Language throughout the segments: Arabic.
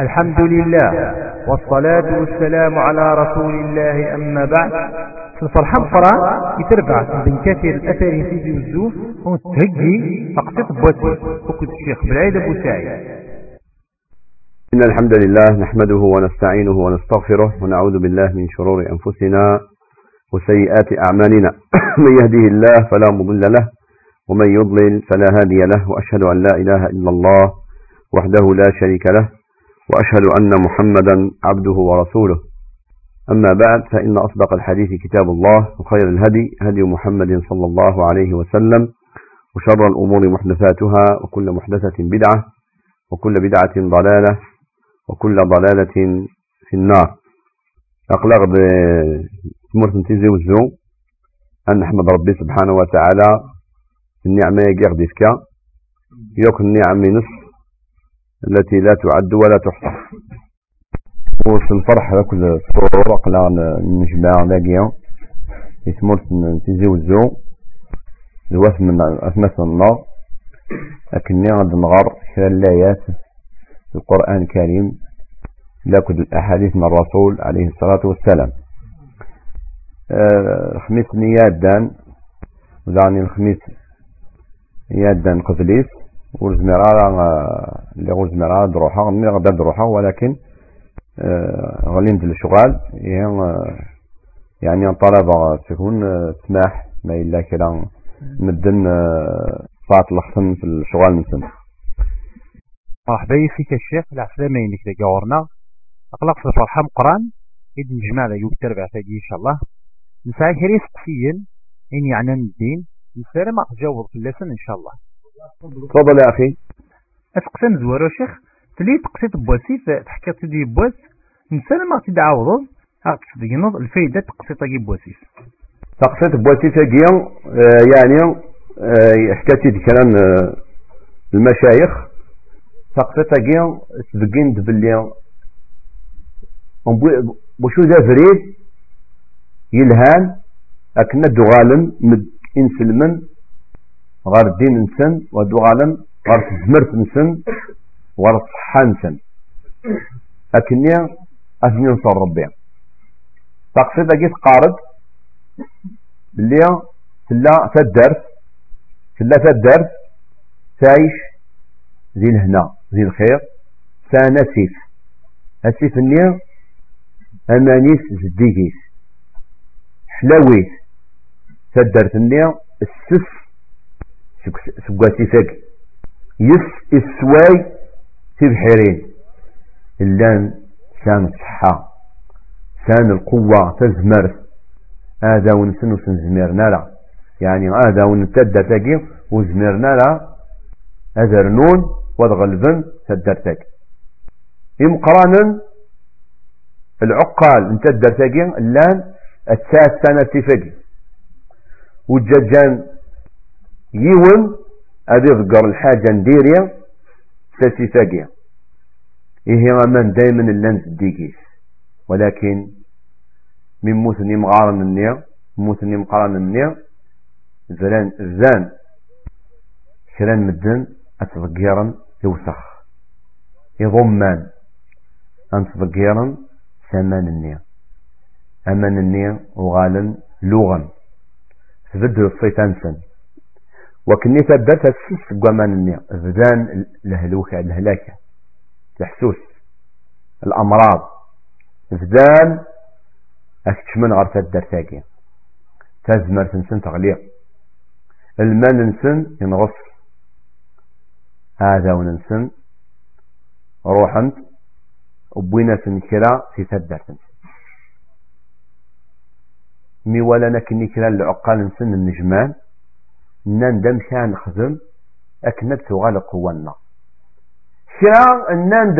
الحمد لله والصلاة والسلام على رسول الله أما بعد. في الفرحة مفران يتربع من كثير الأثر في الزوف ونتهجي فقطة بوتي وكد الشيخ بالعيد أبو سعيد إن الحمد لله نحمده ونستعينه ونستغفره ونعوذ بالله من شرور أنفسنا وسيئات أعمالنا من يهده الله فلا مضل له ومن يضلل فلا هادي له وأشهد أن لا إله إلا الله وحده لا شريك له وأشهد أن محمدا عبده ورسوله. أما بعد فإن أصدق الحديث كتاب الله وخير الهدي هدي محمد صلى الله عليه وسلم وشر الأمور محدثاتها وكل محدثة بدعة وكل بدعة ضلالة وكل ضلالة في النار. أقلق بمرة تيزي وزو أن نحمد ربي سبحانه وتعالى النعمة يقردفك يوك النعمة نصف التي لا تعد ولا تحصى وفي الفرح ذاك الصور قلا نجمع لاقيا يسمرت نتيزي وزو الوث من أثمث النار. لكني غاد نغر خلال الآيات. القرآن الكريم. لكن الأحاديث من الرسول عليه الصلاة والسلام. آه، خميس نيادان. ودعني الخميس نيادان ورزميرا اللي ورزميرا دروحة مي غدا دروحة ولكن آه، غليمت الشغال يعني طلب تكون سماح ما إلا كلا مدن صات الخصم في الشغال نسن مرحبا فيك الشيخ العسلامة ينك لقاورنا أقلق في الفرحة مقران إذ نجمع ذا يوك تربع تاقي إن شاء الله. نسعي هريس قسيا إن يعني الدين نسالة ما تجاوب في اللسن إن شاء الله. تفضل يا أخي. أتقسم زوارو شيخ تلي تقسيت بواسي تحكي تدي بواس نسالة ما تدعوض أقصد ينض الفايدة تقسيت تاقي بواسيس تقسيت بواسي تاقي آه، يعني آه، حكاتي كلام آه، المشايخ. تقسيت تاقي تبقين باللي وشو ذا فريد يلهان أكنا دوغالن مد إنسلمن. غار الدين نسن ودوغالن غار تزمرت نسن غار الصحة نسن. أكني أثني نصر ربي. تقصيد أجيت قارد باللي تلا تدرس تلا تدرس تعيش ذي الهنا ذي الخير سانا سيف السيف النير أمانيس زديكيس حلاويس تدرت النير السف سكواتي فاك يس السواي تبحرين. اللان سان الصحة سان القوة تزمر. هذا ونسن وسنزمرنا لا. يعني هذا ونتدى تاقي وزمرنا لا. هذا رنون وضغلبن تاقي إمقرانا العقال انت الدرتاقي اللان التاس سنة تفاقي وجاجان يون هذه ذكر الحاجة نديريا ساسيفاقيا إيه غمان دايما اللان تديكيس ولكن من موثني مغارن النيا موثني مقارن النيا زلان زان كران مدن أتفقيرا يوسخ. يضمان أنتفقيرا ثمان النيا أمان النيا وغالا لغا تبدل الصيتان سن وكني تسس قوامان النيا بدان الهلوكة الهلاكة. الحسوس. الأمراض. بدان أكتشمن غير تدر تاقي تزمر تنسن تغليق. المال ننسن ينغص. هذا وننسن. روحا وبوينا سنكرا في تدر تنسن مي ولا نكني كلا العقال نسن النجمان. نندم كان نخدم أكنب تغال قوانا. كرا ناند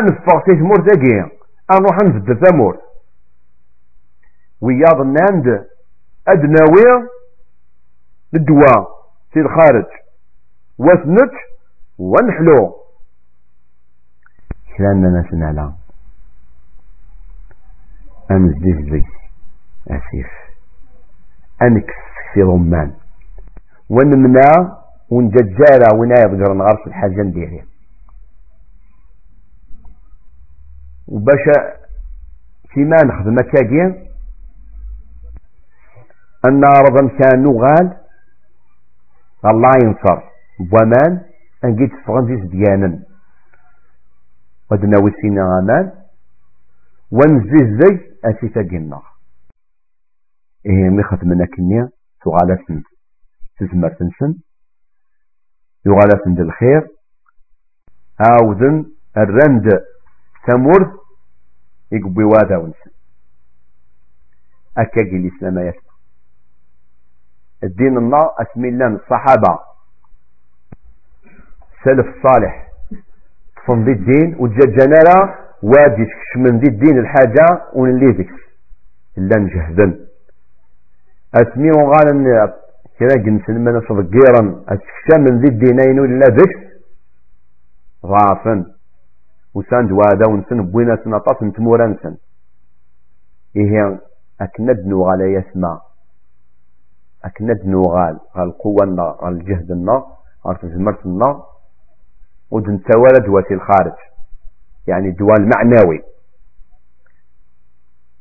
أنفق في ثمور تاقي أنروح نفدر ثمور وياض ناند أدناوي الدواء في الخارج. وثنت ونحلو. كلامنا ناس نعلم أنزدي زي أسيف أنكس في رمان ونمنا ونججارة ونايا بقرن غرس الحاجة نديري وباش كيما نخدم كاكين أن رضا كان نغال الله ينصر. بوامان أنجي تفغن زيس ديانا ودنا وسينا غامان ونزيز زي أسيتا جنا إيه مي خدمنا كنيا تغالا تزمر تنسن. يغالا سند الخير. عاوذن الرند تمر يقبي وادا ونسن. أكاكي الإسلام الدين الله أسمي الله الصحابة. سلف الصالح طفن ذي الدين وتججنا وادي من ذي الدين الحاجة ونلي ذيك إلا نجهدن أسمي وقال أن كنا جنسن من صدقيرا من ذي الدينين ولا ذيك ضعفا وساند وادا ونسن بوينة سنطاس نتمورا نسن. إيه أكند نوغ على يسمع. أكند نوغال. غال القوة الجهد النا. غال تزمرت النا. ودن توالى دواتي الخارج يعني دوال معنوي.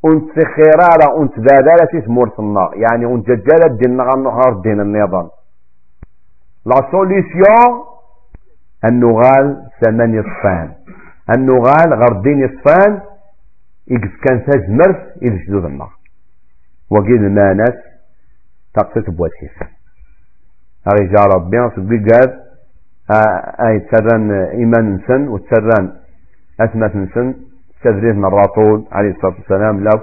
أنت خيرارة أنت ذادالة تمورت النا يعني أنت ججالة دين نهار دين النظام لا سوليسيون؟ النغال ثمان يصفان. النغال غردين يصفان. يقف كان تزمرت يفجدو النار وقيل المانس تقصد بواسيس أغي جا ربي صدق قال أي تسران إيمان نسن وتسران أسمة نسن. من الرسول عليه الصلاة والسلام لك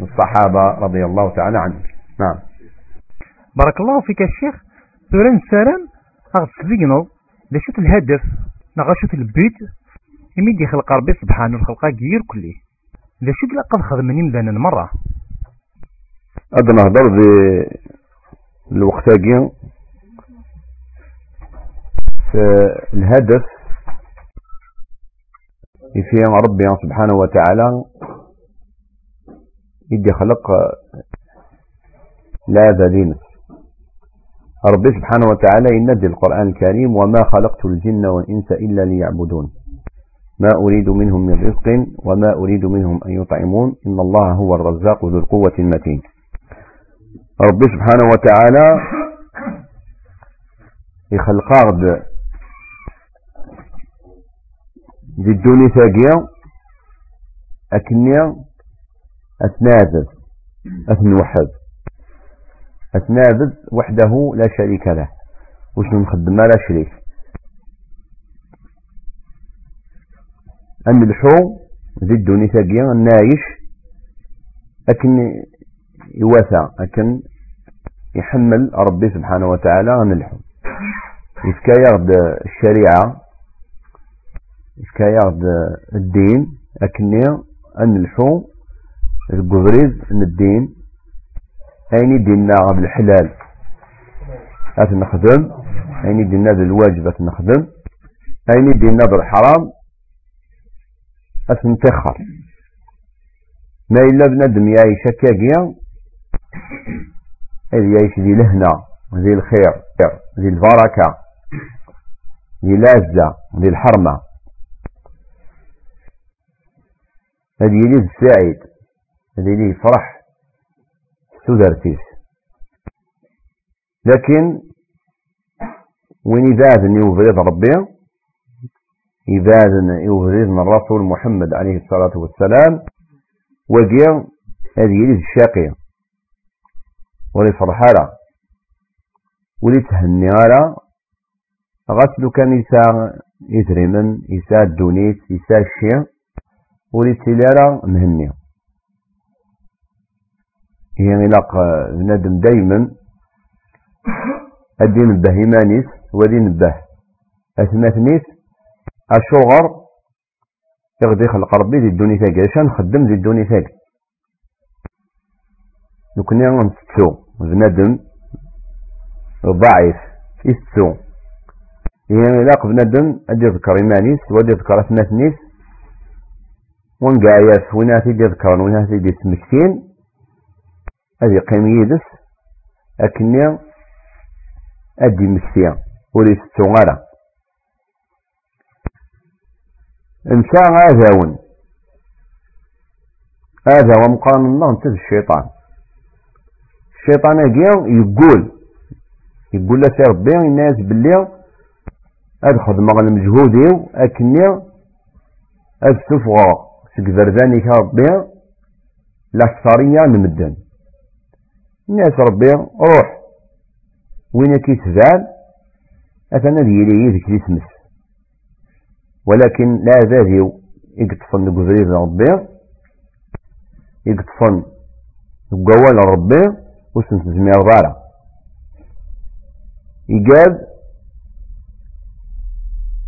الصحابة رضي الله تعالى عنهم. نعم. بارك الله فيك الشيخ سوران سلام أغسل لا شوت الهدف نغا شوت البيت يميدي خلق ربي سبحانه الخلقة غير كله. لا شوت لقد خدمني لنا المرة هذا نهضر الوقت في الهدف في ربي سبحانه وتعالى يدي خلق لا ذا ربي سبحانه وتعالى ينادي القرآن الكريم وما خلقت الجن والإنس إلا ليعبدون. ما أريد منهم من رزق وما أريد منهم أن يطعمون. إن الله هو الرزاق ذو القوة المتين. ربي سبحانه وتعالى يخلق دي الدوني ثاقية أكنيا أتنازل أتنوحد. أتنابذ وحده لا شريك له. وش نخدم؟ لا شريك. أن الحو زدو نتاقيا النايش أكن يواسع أكن يحمل ربي سبحانه وتعالى عن الحو. يرد الدين أكني أن الحو القبريز من الدين. أين دينا غاب الحلال. أت نخدم. أين دينا ذا الواجب أت نخدم. أين دينا ذا الحرام أت نتخر. ما إلا بندم يعيش كاقيا إذ يعيش ذي لهنا ذي الخير ذي البركة ذي لازة ذي الحرمة. هذه يلي السعيد هذه يلي فرح تدرتيس لكن وين يذاذن يوفريد ربي؟ يذاذن يوفريد من الرسول محمد عليه الصلاة والسلام وقيا هذه يلي الشاقية. ولي فرحالة ولي تهني على غسلو كان يسا يترمن يسا الدونيس يسا الشيء. ولي تلالة مهنيه هي غلاق بنادم دايما. الدين نبه إيمانيس ودين نبه أثماثنيس الشغر يغدي خلق ربي دي الدوني ثاقي عشان نخدم دي الدوني ثاقي نكون نستو. بنادم ضعيف. يستو. هي غلاق بنادم. أدي ذكر إيمانيس ودي ذكر ونقا ياس ويناتي دي ذكر ويناتي دي سمكتين؟ هذه يقيم يدس أكني أدي مسيا وليس تغارة انسى غاذاون هذا هو مقارن الله أنت الشيطان. الشيطان يقول يقول لك ربي الناس باللي ادخل مغ المجهود أكني استفغى سك ذرذاني ربي لا صاريا نمدن الناس ربي روح وين كيتزال اثنا ديالي يذك يسمس ولكن لا ذاذيو يقطفن قزريز ربي يقطفن قوال ربي وسنت زمير ضارة يقاد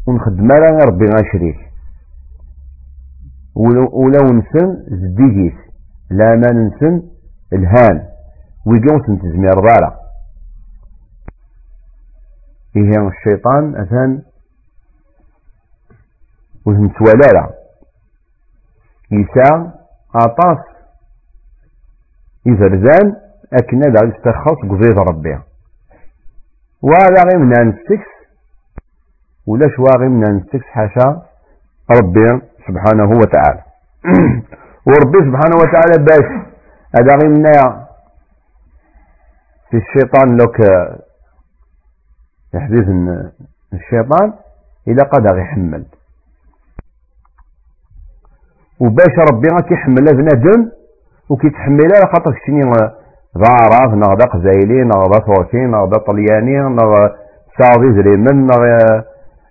ونخدم على ربي غاشريك ولو نسن زديجيس لا ما ننسن الهان. ويقوم سنت زمير ضارة إيه الشيطان أثان وزنتوالالا يسا أطاس إذرزان أكنا دا يستخص قضية ربي. وهذا غير من ولاش واغي من نستكس حاشا؟ ربي سبحانه وتعالى. وربي سبحانه وتعالى باش هذا غير من في الشيطان لوك يحدث الشيطان إلى قد يحمل وباش ربي غاكي يحمل بنادم وكيتحملها خاطر كشني ذا عرب نغ ذا قزايلي نغ ذا تركي نغ ذا طلياني نغ ساضي زريمن نغ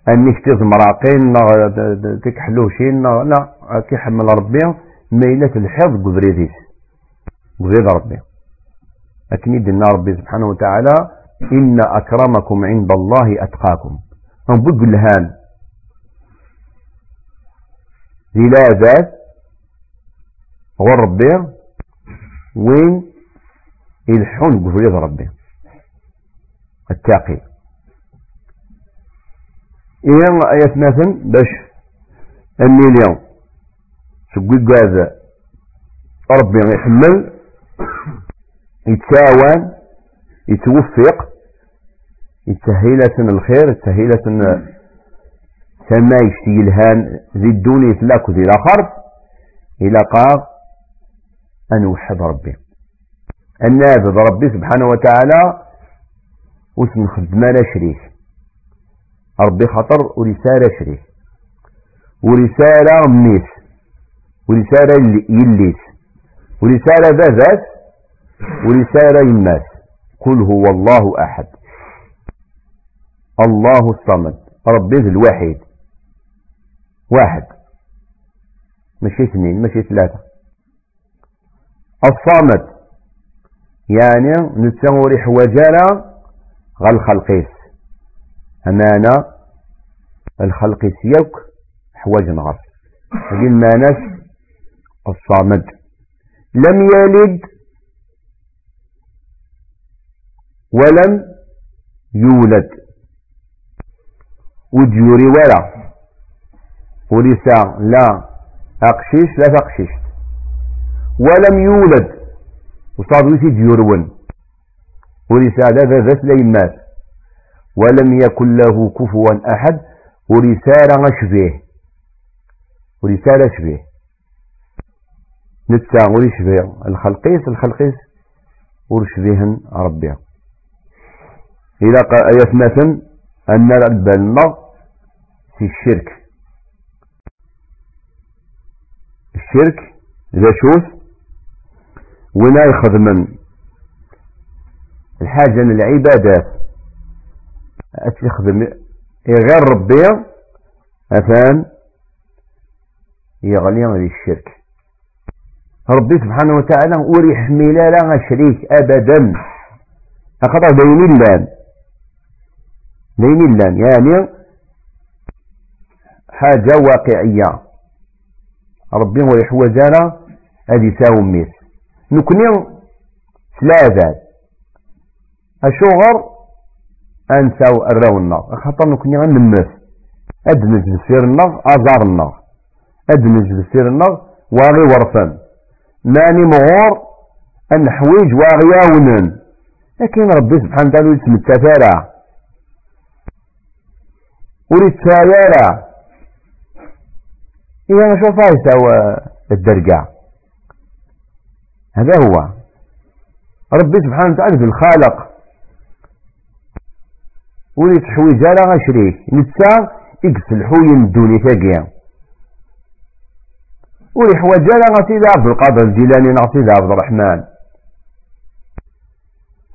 انك تزمراقين تكحلوشين لا كيحمل ربي ميلة الحفظ قدريتيس قدريت ربي. لكن يدنا ربي سبحانه وتعالى إن أكرمكم عند الله أتقاكم. نبقى الهان لا ذات هو ربي وين يلحون بفريض ربي. التاقي. إيان آيات مثلا باش اليوم سقوي قاذا ربي يحمل يتساوان يتوفق يتسهيلة الخير يتسهيلة سما يشتي الهان ذي الدوني يتلاك ذي الآخر إلى قاغ أن أوحد ربي. نعبد ربي سبحانه وتعالى واسم خدمة لا شريك ربي خطر ورسالة شريك ورسالة ميس ورسالة يليس. ورسالة ذات ورسالة يماس قل هو الله أحد. الله الصمد. ربي الوحيد واحد. ماشي اثنين ماشي ثلاثة. الصامت يعني نتسوري حواجالا غا الخلقيس أمانة الخلقيس يوك حواج لكن ما ناس الصامد. لم يلد ولم يولد. وديوري ولا. ولسا لا أقشيش لا تقشيش. ولم يولد. وصاد ويسيد يرون ورسالة ذات ليمات ولم يكن له كفوا أحد ورسالة شبيه ورسالة شبيه نتا ورشبيه الخلقيس الخلقيس ورشبيهن ربيها إلى مثلا أن البلنا في الشرك. الشرك إذا شوف ولا يخدمن. الحاجة العبادات. أتخدم غير ربي أثان يغلي غير الشرك. ربي سبحانه وتعالى وريح ميلالا شريك أبدا. أخطأ بين اللان بين اللان يعني حاجة واقعية. ربي وريح وزارة هذه ساوم ميس نكني ثلاثة أشغر أنساو الراو النار. خاطر نكني غنمس أدنج بسير النار أزار النار. أدنج بسير النار واغي ورثا ماني مغور أن حويج واغي ياونن. لكن ربي سبحانه وتعالى يسمى التفارع وريد إذا شوف هاي سوى الدرقع هذا هو. ربي سبحانه وتعالى في ولي تحويج على غشريك نتا إكس الحوين الدوني تاقيا ولي حواج على غسيد عبد القادر الجيلاني نعطيد عبد الرحمن.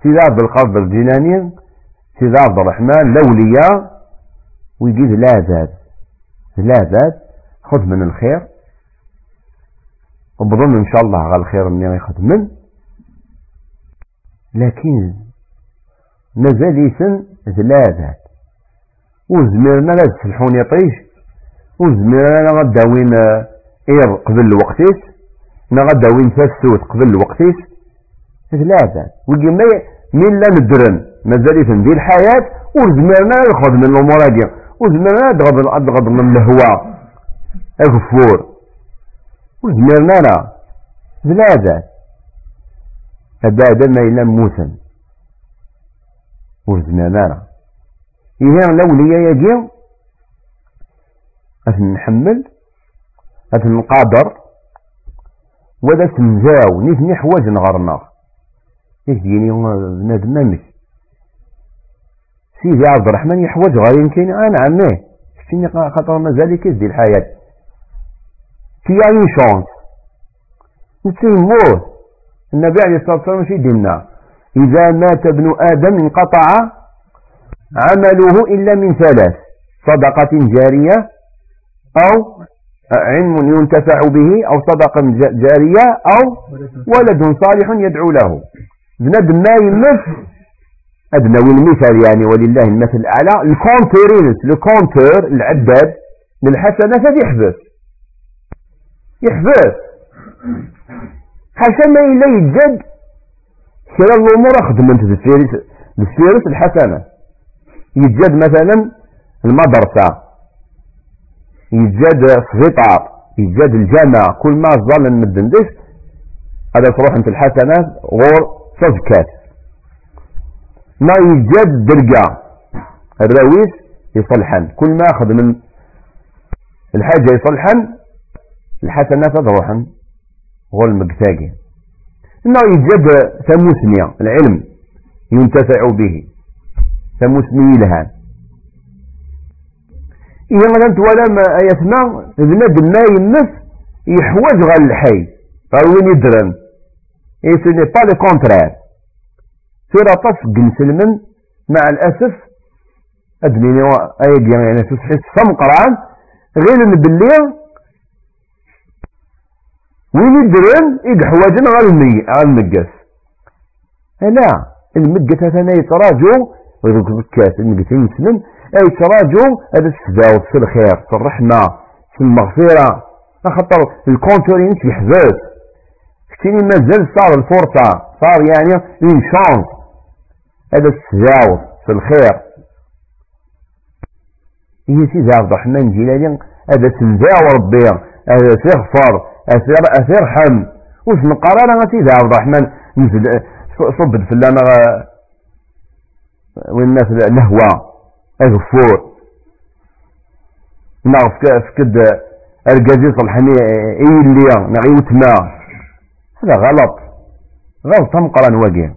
سيد عبد القادر الجيلاني سيد عبد الرحمن لوليا ويجيز لا زاد. لا زاد خذ من الخير. وبظن إن شاء الله على الخير اني يخدم لكن مازال يسن ثلاثة وزميرنا لا تسلحون يطيش وزميرنا غداوين اير قبل الوقتيس نا غداوين تسوت قبل الوقتيس ثلاثة ويجي مين لا ندرن؟ مازال يسن دي الحياة وزميرنا ياخذ من الأمور هذه وزميرنا تغض تغض من الهواء. اغفور وزميرنا لا. ثلاثة هذا ما إلا موسى وزمانا إيه لوليا يجي أثن نحمل أثن نقادر وذا سنزاو نثني حواج نغرنا يجيني بنادم مامك سيدي عبد الرحمن يحوج غير يمكن. أنا عمي. شتيني خاطر مازال كيزدي الحياة. كي يعني شونس نتسيموه النبي عليه الصلاة والسلام شي دينا إذا مات ابن آدم انقطع عمله إلا من ثلاث صدقة جارية أو علم ينتفع به أو صدقة جارية أو ولد صالح يدعو له. بنادم ما يمس أدنى المثال يعني ولله المثل الأعلى ال compteur ينس ال compteur العداد للحسنات يحبس يحبس. حاشا ما إلا كلا الأمور خدمت بالسيرس الحسنة. يتجد مثلا المدرسة. يتجد السبيطار يتجد الجامع كل ما ظل المدندش هذا تروح أنت الحسنات غور صفكات ما يتجد درجة. الرويس يصلحن. كل ما أخذ من الحاجة يصلحن الحسنات تروحن غور المقتاقي إنه يجد ثموسنيا العلم ينتفع به. ثموسني لها. إذا ما ولا ما يسمع بنادم ما يمس يحوج غير الحي. غير وين يدرن؟ اي سو با لو كونترير طف سلمن مع الأسف أدميني أيدي يعني تسحس صم قرآن غير بالليل وين يدرن إيد حواجن غير المي غير المقاس. لا المقاس هذا يتراجو ويقول بكاس المقاس يمسلم أي تراجو هذا السداوت في الخير في الرحمة في المغفرة. خاطر الكونتورين يحبس كتيني مازال صار الفرصة صار يعني اون شانس هذا السداوت في الخير هي سيدي عبد الرحمن جيلاني هذا سنزاو ربي هذا سيغفر أثير أثير حم. وش نقرا أنا سيدي عبد الرحمن؟ صبد في اللنا والناس الهوى أغفور نعرف فكد الجازي صلحني أي اللي نعي وتما هذا غلط. غلط مقران واقع.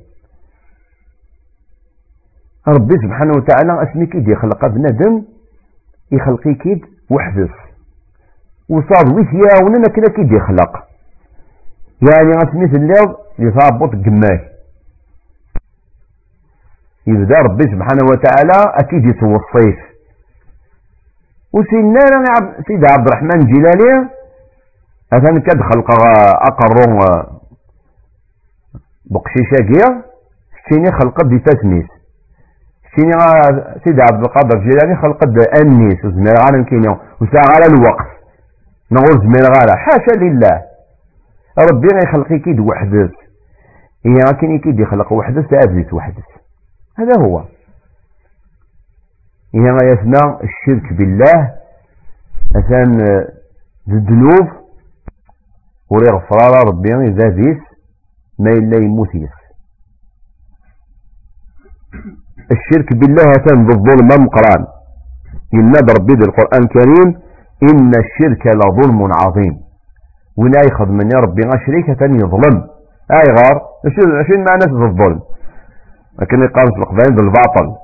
ربي سبحانه وتعالى اسمي كيد يخلق بنادم يخلقي كيد وحدث وصاد ويثيا وننا كنا كيد يخلق. يعني غتميت الليض يثابط قماش. يبدا ربي سبحانه وتعالى أكيد يتوصيف. وسينا سيدي عبد الرحمن الجيلاني أثن كد خلق اقرو بقشيشة كيا شتيني خلق دي تسميس شتيني سيدي عبد القادر الجيلاني خلق انيس وزمير غانا كينيو. وساعة على الوقت. نغوز من غالا حاشا لله. ربي غيخلقي كيد وحدث إيه لكن كيد يخلق وحدث تأبزيت وحدث هذا هو. إيه يسمى الشرك بالله مثلا الذنوب وري غفرارا ربي إذا بيس ما إلا يموت الشرك بالله هتان بالظلم مقران. ينادى ربي القرآن الكريم إن الشرك لظلم عظيم. ولا يخذ من ربي شريكة يظلم. ايغار شنو معنى الظلم. لكن يقام في القبائل بالباطل.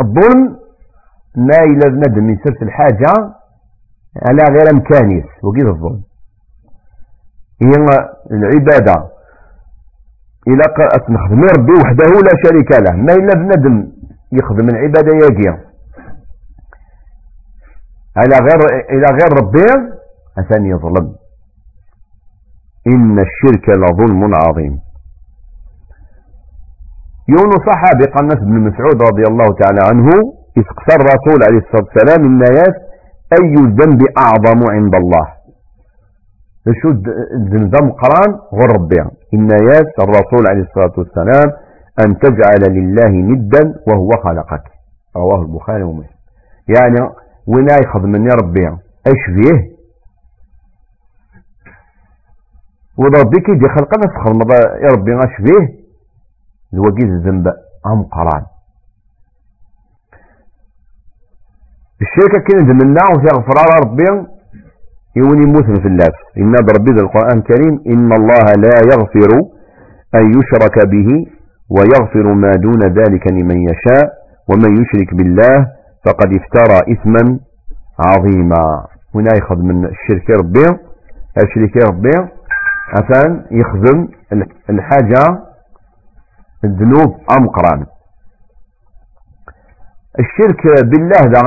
الظلم ما إلا بنادم يسرس الحاجة على غير امكانيس وكيف الظلم. هي العبادة. إلا نخدم ربي وحده لا شريك له. ما إلا بنادم يخدم العبادة يجي على غير إلى غير ربي أثاني يظلم. إن الشرك لظلم عظيم. يونس صحابي قال بن مسعود رضي الله تعالى عنه استقصى الرسول عليه الصلاة والسلام الناس أي الذنب أعظم عند الله. شو الذنب قران؟ غير ربي ياس الرسول عليه الصلاة والسلام أن تجعل لله ندا وهو خلقك. رواه البخاري ومسلم. يعني وين ياخذ من ربي؟ إيش فيه؟ وربي كي خلقنا تخلق يا ربي إيش فيه؟ الوجيز الذنب هم قران الشركة كانت منا وفي غفرار ربي يوني موسم في الله إن ربي ذا القرآن الكريم إن الله لا يغفر أن يشرك به ويغفر ما دون ذلك لمن يشاء ومن يشرك بالله فقد افترى إثما عظيما. هنا يخذ من الشرك ربي الشرك ربي عشان يخدم الحاجة الذنوب أمقران الشرك بالله ذا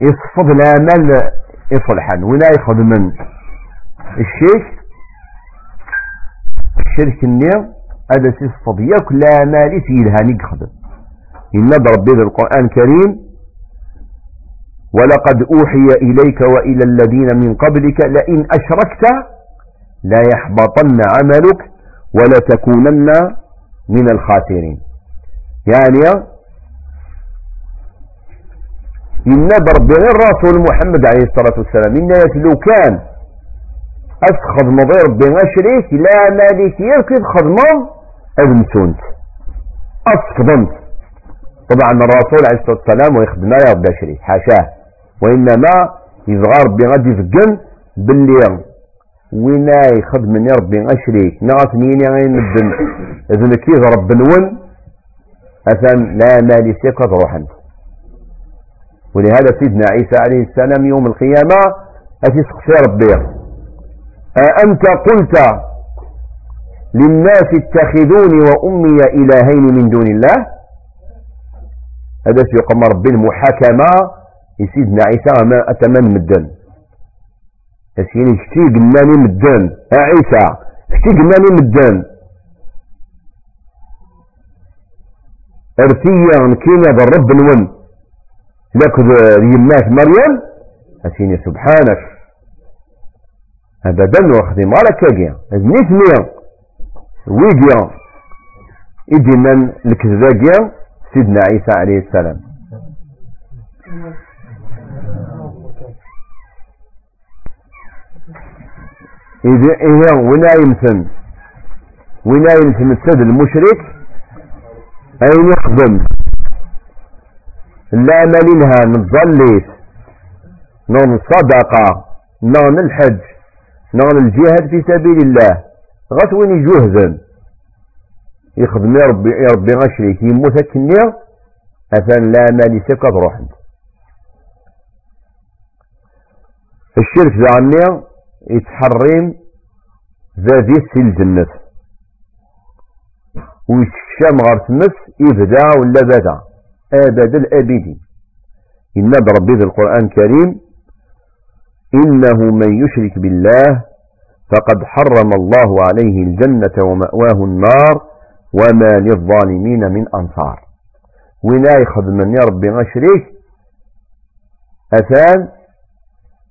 يصفض الامل يصلحا ولا من الشرك الشرك النير هذا يصفض ياك مال سيدها نقخذ إن ربي القرآن الكريم ولقد أوحي إليك وإلى الذين من قبلك لئن أشركت لا يحبطن عملك ولا تكونن من الخاسرين. يعني إن برب غير رسول محمد عليه الصلاة والسلام إن لو كان أسخذ مضير بين شريك لا مالك يركض خدمة أذن سنت أسخدمت طبعا الرسول عليه الصلاة والسلام ويخدم لا يربى شريك حاشاه. وإنما يصغر بغد يفقن باللي وينا يخدم من ربي أشريك؟ نغت ميني غين مدن إذن كيف رب نون أثن لا مالي سيكت روحا. ولهذا سيدنا عيسى عليه السلام يوم القيامة أتي سقسي ربي. أأنت قلت للناس اتخذوني وأمي إلهين من دون الله؟ هذا سيقام ربي المحاكمة سيدنا عيسى ما أتمن مدن. أسيني شتي قلناني مدن. عيسى شتي قلناني مدن. أرتيا كينا بالرب نون. لك يمات مريم أسيني سبحانك. أبدا واخذي مالك كاقيا نثنيا ويجيا يجي من الكذاقيا سيدنا عيسى عليه السلام. إذا إذا ولا يمثل ولا يمثل السد المشرك؟ أين يخدم؟ لا مالينها نتظليت نون الصدقة نون الحج نون الجهاد في سبيل الله. غات وين يجوهزن يخدم يا ربي يا ربي غشريك يموت كنيا أثان لا مالي سكت روحن الشرك ذا عني يتحرم ذا في الجنة. ويتشام غير تمس إبدا ولا بدا أبد الأبدي. إن ربي ذي القرآن الكريم إنه من يشرك بالله فقد حرم الله عليه الجنة ومأواه النار. وما للظالمين من أنصار. من يا ربي غشريك أثان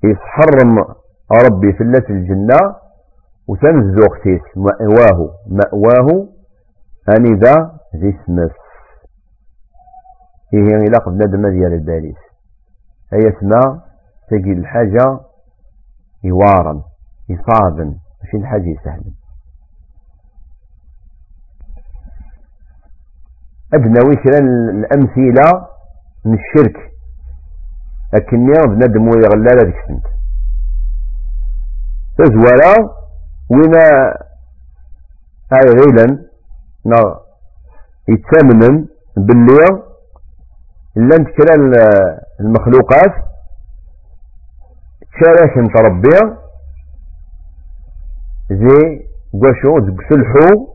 يتحرم ربي اللت الجنة وتنزو اختيس مأواه. مأواه أني ذا ذي سمس إيه إلا بنادم ديال الباليس هي اسمها تجي الحاجة يوارا يصابا ماشي الحاجة يسهل. أدنى وكرا الأمثلة من الشرك. لكن يا بنادم ويغلى لا ديك سنت. تزولا وين اي غيلا نا يتسامن باللي لأن كرا المخلوقات تشارك انت ربي زي قشو سلحو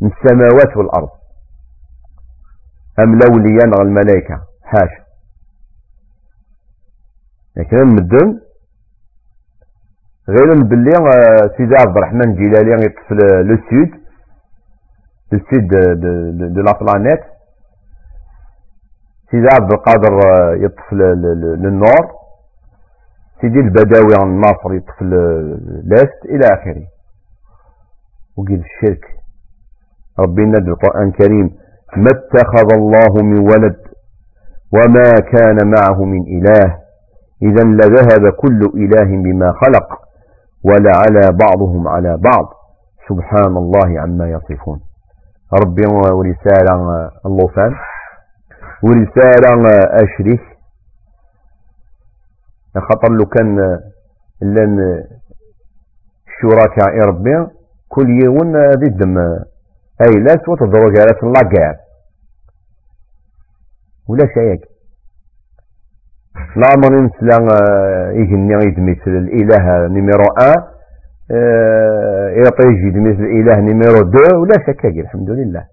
من السماوات والأرض. أم لوليان الملائكة؟ حاشا لكن المدن غير باللي آه، سيدي عبد الرحمن جلالي يطفل لو سود لو سود دو لا بلانيت. سيدي عبد القادر آه، يطفل للنور. سيدي البداوي عن مصر يطفل لاست إلى آخره. وقيل الشرك. ربي ند القرآن الكريم. ما اتخذ الله من ولد وما كان معه من إله. إذا لذهب كل إله بما خلق ولعلى بعضهم على بعض. سبحان الله عما يصفون. ربي ورسالة اللوفان ورسالة أشريك. خطر لو كان لن شركاء ربي كل يوم ذي الدم أي لا وتضرق على اللاقع ولا شيء لا من نسلا يجني يدمس الإله نميرو أ يعطي يدمس الإله نميرو دو ولا شك الحمد لله.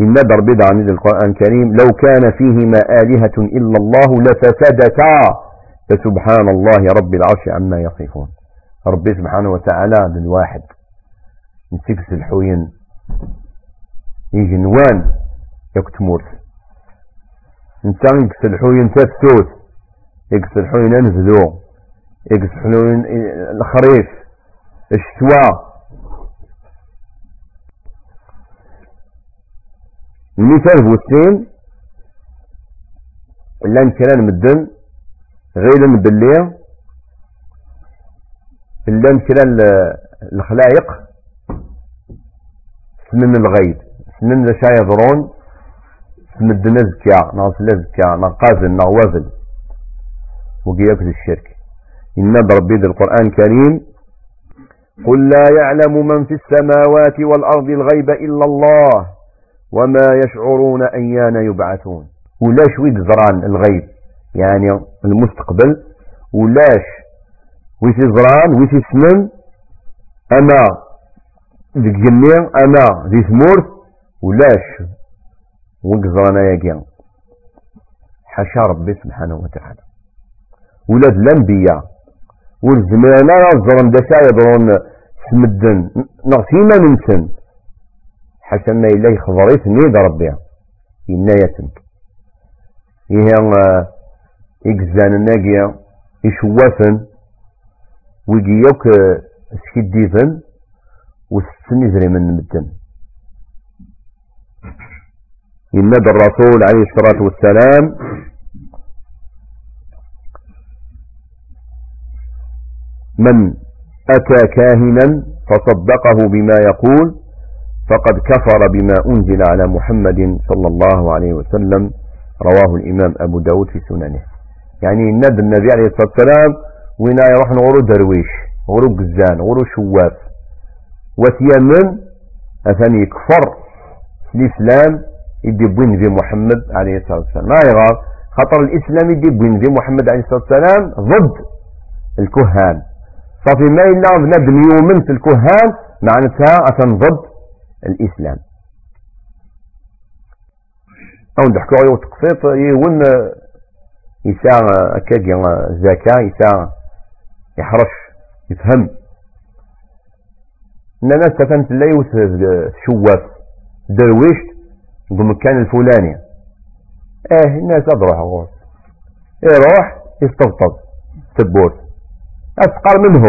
إن ضرب عن القرآن الكريم لو كان فيهما آلهة إلا الله لفسدتا. فسبحان الله رب العرش عما يصفون. ربي سبحانه وتعالى بالواحد نسيكس الحوين يجي نوان يكتمورت انت يكس الحوين تفتوت يكس الحوين انفذو يكس الحوين الخريف. الشتواء المثال بوستين لأن كلام مدن غير بالليل لأن كلا الخلايق. سنن الغيب. سنن ذا يضرون سمدنا زكاة ناقص لا زكاة نقازل نغوازل وقياك الشرك إن ربي ذي القرآن الكريم قل لا يعلم من في السماوات والأرض الغيب إلا الله وما يشعرون أيان يبعثون. ولاش ويد زران الغيب؟ يعني المستقبل. ولاش ويسي زران ويسي سنن أنا ديك جميع أنا ذي ثمورت ولاش وقزرانا ياكي حاشا ربي سبحانه وتعالى. ولاد الأنبياء والزمان الزرن داشا يضرون سمدن نغسيما ننسن حاشا ما إلا يخضريت نيد ربي. إنا يتم إيه إكزان الناقية يشوفن ويجي يوك سكديفن. وستني زري من مدن. ينادى الرسول عليه الصلاة والسلام. من أتى كاهنا فصدقه بما يقول فقد كفر بما أنزل على محمد صلى الله عليه وسلم. رواه الإمام أبو داود في سننه. يعني ندى النبي عليه الصلاة والسلام وين يروح نغرو درويش غرو قزان غرو شواف. وثيامن أثني يكفر الإسلام. يدي بوين في محمد عليه الصلاة والسلام. ما يغار؟ خطر الإسلام يدي بوين في محمد عليه الصلاة والسلام ضد الكهان. صافي ما إلا بنادم يؤمن في الكهان معناتها أثن ضد الإسلام. أو نحكوا عليه تقسيط يون يساع أكاكي زكاة يساع يحرش يفهم. ان أنا استفنت لا يوسف شواف درويش المكان الفلاني. آه الناس اضرح غور يروح يستفطب تبور اسقر منه.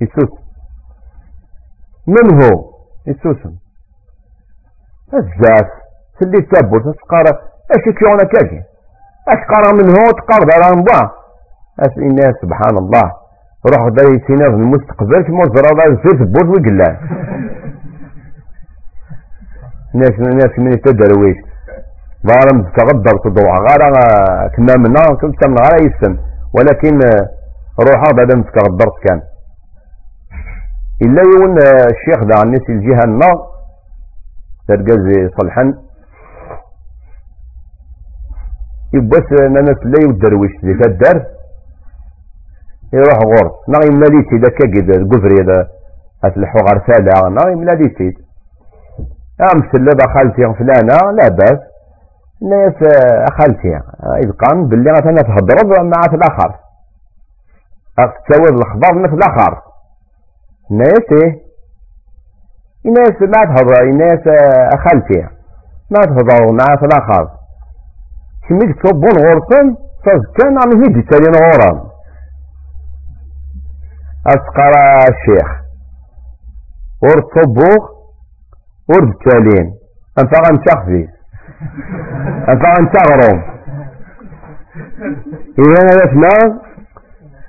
يسوس. منه. يسوسم الزاف سلي تبور تسقر. اش كيونا كاكي؟ أشقر منه تقرب على انبوع أس الناس سبحان الله. روح سينا في المستقبل كما زرا في ثبوت وقلان ناس ناس من يتدرويش ظالم تغدر تضوع غارة كنا منا كنت غارة يسن. ولكن روحها بعد ما تغدرت كان. إلا يون الشيخ ذا الناس الجهة النار. ترقز صلحا يبس ناس لا يدروش ذي تدر يروح غرس. نا يملا دي تيد هكا قد قفري ذا أتلحو غرسالة نا يملا أمثل لبا خالتي فلانة لا بأس. ناس خالتي إذ قام باللي غتنا تهضر مع الآخر تساوي الأخبار مثل الآخر. ناس إيه؟ ناس ما تهضر ناس خالتي. ما تهضر مع الآخر كمي تصبون غرسن كان عم هيدي تالين غوران أسقر الشيخ. ور ور تالين أنفع نشخفي أنفع نتغرم إذا هذا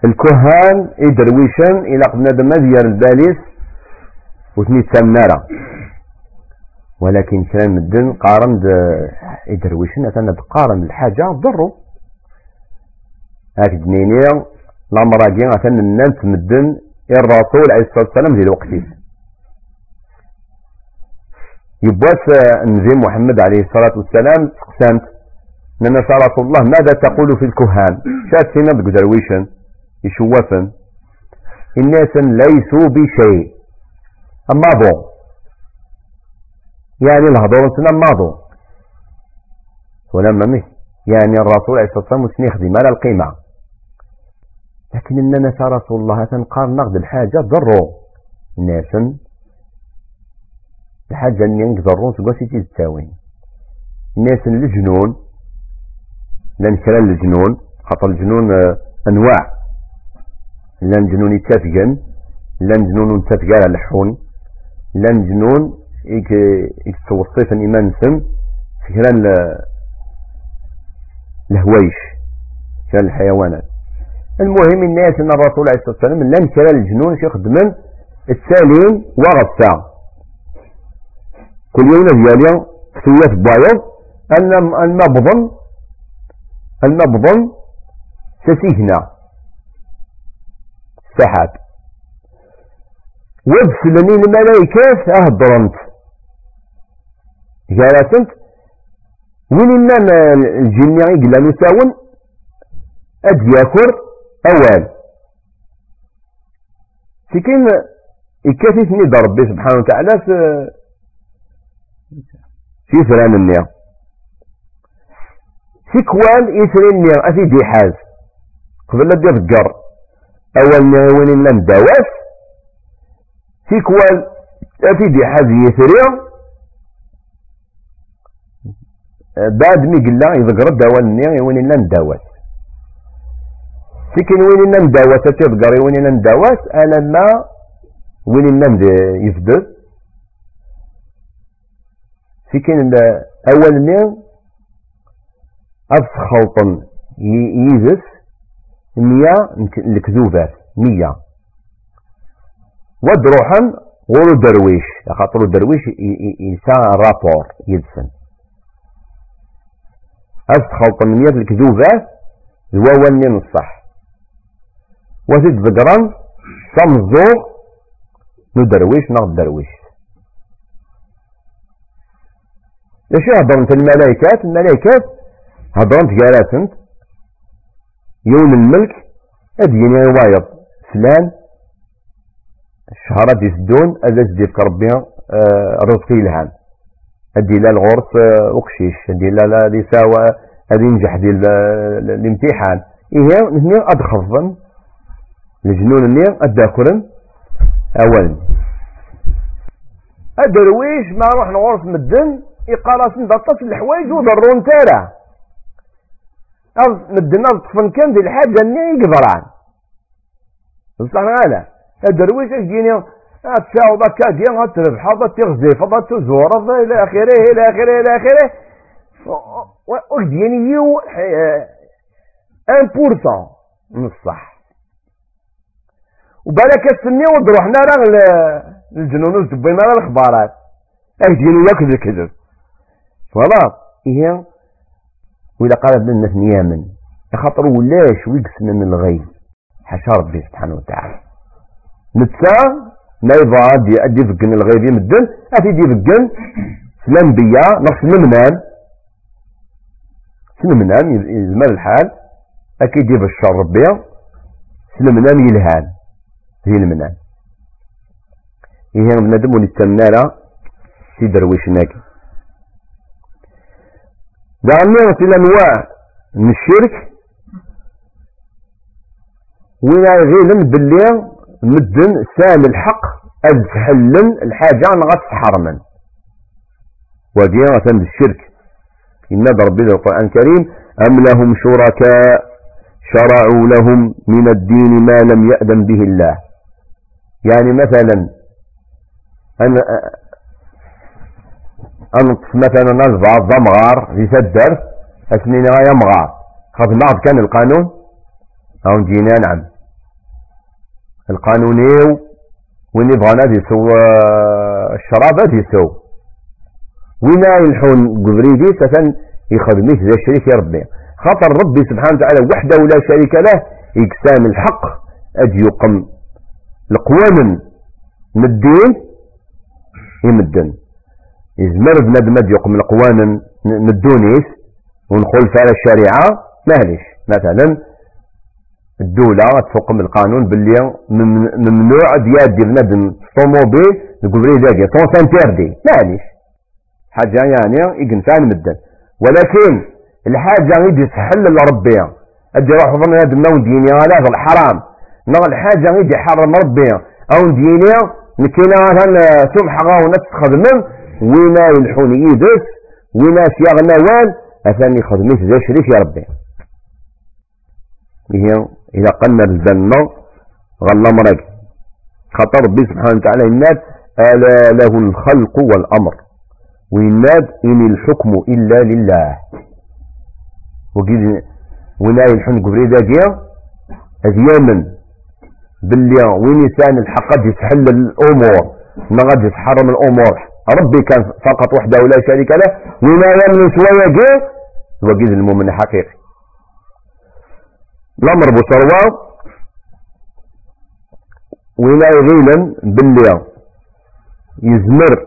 الكهان يدرويشن إلى بنادم مزيار الباليس وثني تسمنارا ولكن كان مدن قارن يدرويشن أتنا بقارن الحاجة ضرو. هاك دنيني لامراجين أتنا الناس مدن الرسول عليه الصلاة والسلام ذي الوقت. يبواس نزيم محمد عليه الصلاة والسلام قسمت لأن رسول الله ماذا تقول في الكهان؟ شات سينا بدرويشن يشوفن. الناس ليسوا بشيء. أما بو يعني الهضور سنة ماضو ولما مه. يعني الرسول عليه الصلاة والسلام سنخدم على القيمة. لكن إننا رسول الله تنقار نقد الحاجة ضروا الحاجة اللي ينقذرون سقوسي تستاوين الناس الجنون لأن كلا الجنون خاطر الجنون آه، أنواع. لأن جنون يتفقن لأن جنون يتفقن على اللحون لأن جنون يتوصف إيمان سم فكرا الهويش كان الحيوانات. المهم الناس إن الرسول عليه الصلاة والسلام لم كان الجنون يخدمن السالين وغطا كل يوم ديالي كتويات بايض ان المبضن المبضن سسيهنا سحاب. وابسلني الملائكة اهدرنت جالسنت وين إنما الجن يقلا نساون أد ياكر أول سكين يكافيتني ربي سبحانه وتعالى في في فران النير سكوان يسري النير أفيدي حاز. قبل لا تذكر أول وين لم دواس تيكوال أفيدي حاجة يثري بعد مي قلنا يذكر الدواء النية وين لم دواس سكن وين لم دواس تذكر وين لم دواس ما وين لم يفدد سكن أول نية أفخلطن يزس مية الكذوبات مية. ودروحا غورو درويش خاطر الدرويش يسا رابور يدسن أس خلط مية الكذوبات الواواني نصح. وزيد بقران صمزو نو درويش نغ درويش إيش هضرنت الملائكات الملائكات هضرنت جالاتنت يوم الملك أديني وايض فلان الشهرات يسدون أذا زديك ربي آه، رزقي الهام أدي لا الغرس أقشيش آه، أدي لا لا دي ساوى أدي نجح دي الامتحان إيه نهني أدخفن الجنون ني أداكرن أولا أدرويش ما روح نغرس مدن يقال ضطف الحوايج وضرون تارا مدنا طفن كان دي الحاجة اللي يقدران بصح أنا الدرويش يجيني تساوض كاكي تربح تغزيف تزور إلى آخره إلى آخره إلى آخره. وجيني يو؟ ان بورسون من الصح وبالك السني ودروحنا راه الجنون وزبينا الاخبارات اجيني ياكل الكذب خلاص هي وإذا قال لنا نيامن يخاطر ولاش ويقسم من الغي حاشا ربي سبحانه وتعالى. نتسا ما يبغى أدي فقن الغيبي مدن أتي دي فقن الأنبياء نفس المنام. سلمنام يزمر الحال. أكيد يبشر ربي. سلمنام يلهان. هي المنام. إيه؟ بنادم ونتمنى سي درويش ناكي. دعني في الأنواع من الشرك وين غيلن باللي مدن سام الحق أد الحاجة نغت حرما. وديانة بالشرك. إن ربنا القرآن الكريم أم لهم شركاء؟ شرعوا لهم من الدين ما لم يأذن به الله. يعني مثلا أنا أنقص مثلا نزبع ضمغار في سدر أسنين غاية مغار خذ كان القانون؟ أو نجينا نعم. القانوني وين يبغى نادي يسوى الشراب يسوى وين يلحون قبريدي سفن يخدميش زي الشريك يا ربي خاطر ربي سبحانه وتعالى وحده ولا شريك له يقسام الحق أجي يقم. القوانن من الدين؟ يمدن. بنادم أجي يقم القوانن من الدونيس ونقول على الشريعة معليش مثلا الدولة تحكم القانون باللي ممنوع ديادي بنادم طوموبيل القبري داكي سون سانتيردي معليش حاجة يعني يقنفان مدن ولكن الحاجة يجي تحل لربي. أدي روح هذا النوم ديني هذا الحرام نغ الحاجة يجي حرم ربي أو ديني نكينا هذا سمح غاو خدمم وينا يلحون يدس وينا سياغ نوال أثاني خدميش زي شريك يا ربي. هي إذا قلنا الجنة غلا مرق خطر ربي سبحانه وتعالى الناس ألا له الخلق والأمر. ويناد إن الحكم إلا لله. وقيل ولا يلحن قبري داقيا يمن باللي وين يسان الحق قد يتحل الأمور. ما قد يتحرم الأمور. ربي كان فقط وحده ولا شريك له ولا يمن شوية جي وقيل المؤمن حقيقي. الأمر بصروات ولا يغيلا باللي يزمر.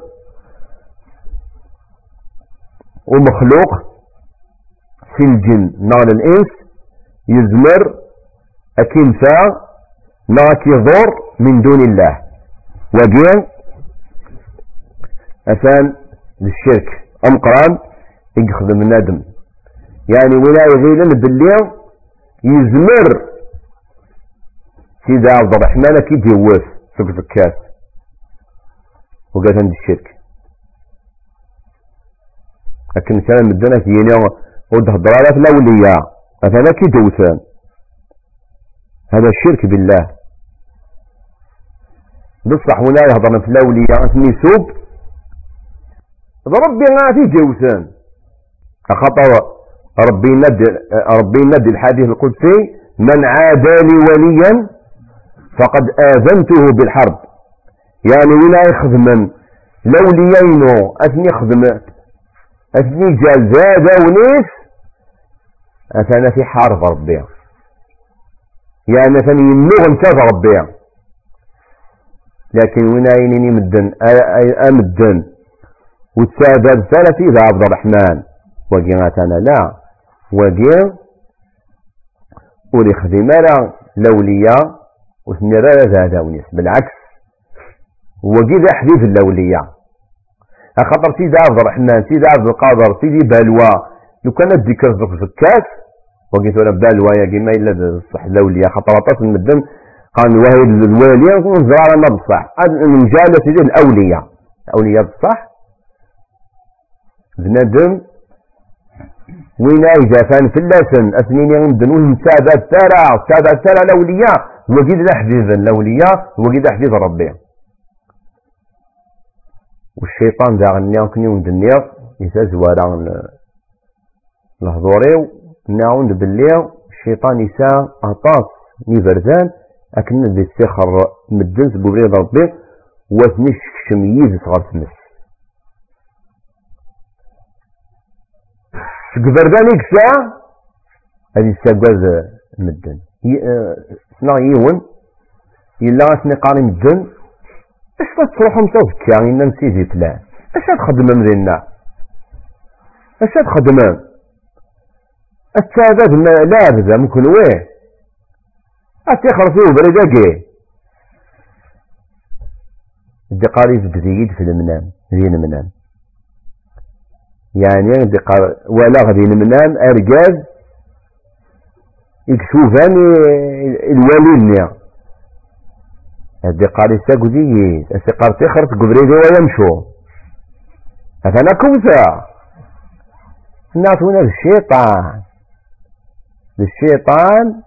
ومخلوق في الجن. نار الإنس يزمر. أكنفا ناك يضر من دون الله. وقيل أثان للشرك. أم قرآن؟ يخدم الندم يعني ولا يغيلن بالليل يزمر. سيدي عبد الرحمن كي يجوز سوق زكاة. وقال عند الشرك. لكن كان مدنا كيني ود هضرات الأولياء مثلا كي دوثان هذا الشرك بالله. بصح ولا يهضر في الأولياء اسمي سوب ربي غادي جوثان أخطأ. ربي ند ربي ند الحديث القدسي من عادى لي وليا فقد آذنته بالحرب. يعني ولا يخدم لوليينو أثني يخدم أثني جال زاد ونيس. أثنى في حرب ربي. يعني أثني ينوغ انتظر ربي. لكن وين عينيني مدن؟ أمدن. وتسادد ثلاثي ذا عبد الرحمن. وقيغاتنا لا. وقيغ ولي خدمة لولية وثنرى ذا ونيس. بالعكس. وقيل حديث اللولية خاطر سيدي عبد الرحمن سيدي عبد القادر سيدي بالوا لو كان الذكر الكاس وقيت أنا بالوا يا كيما إلا الصح الاولياء خاطر عطات المدن قال وهي الوالي ونزرع على ما بصح. المجالة سيدي الاولياء الأولياء بصح. بنادم وين في اللسن أثنين يمدن ونسابة التارع سابة التارع الاولياء وقيد الاحديث الاولياء وقيد ربي. والشيطان ذا غنيا كني وندنيا يتزوارا الهضوريو نعود بالليل. الشيطان يسا أطاس نيفرزان أكن ذي السخر مدن سبوبريد ربي. وثنيش شميز صغر تمس سكفردان يكسا هذه الساقواز مدن سنا يون يلا أثني قاري مدن اش تروحهم توفكا إن نسيدي فلان اش تخدمم دينا اش تخدمم السادات لا أبدا ممكن ويه أتخرجوا بريداكي دي قاري في المنام ذي المنام قار ولا غدي المنام أرجاز يكشوفان الوالي هدي قاري ساكودي أسي تخرج قبريدي ويمشو. كوسا الناس هنا الشيطان الشيطان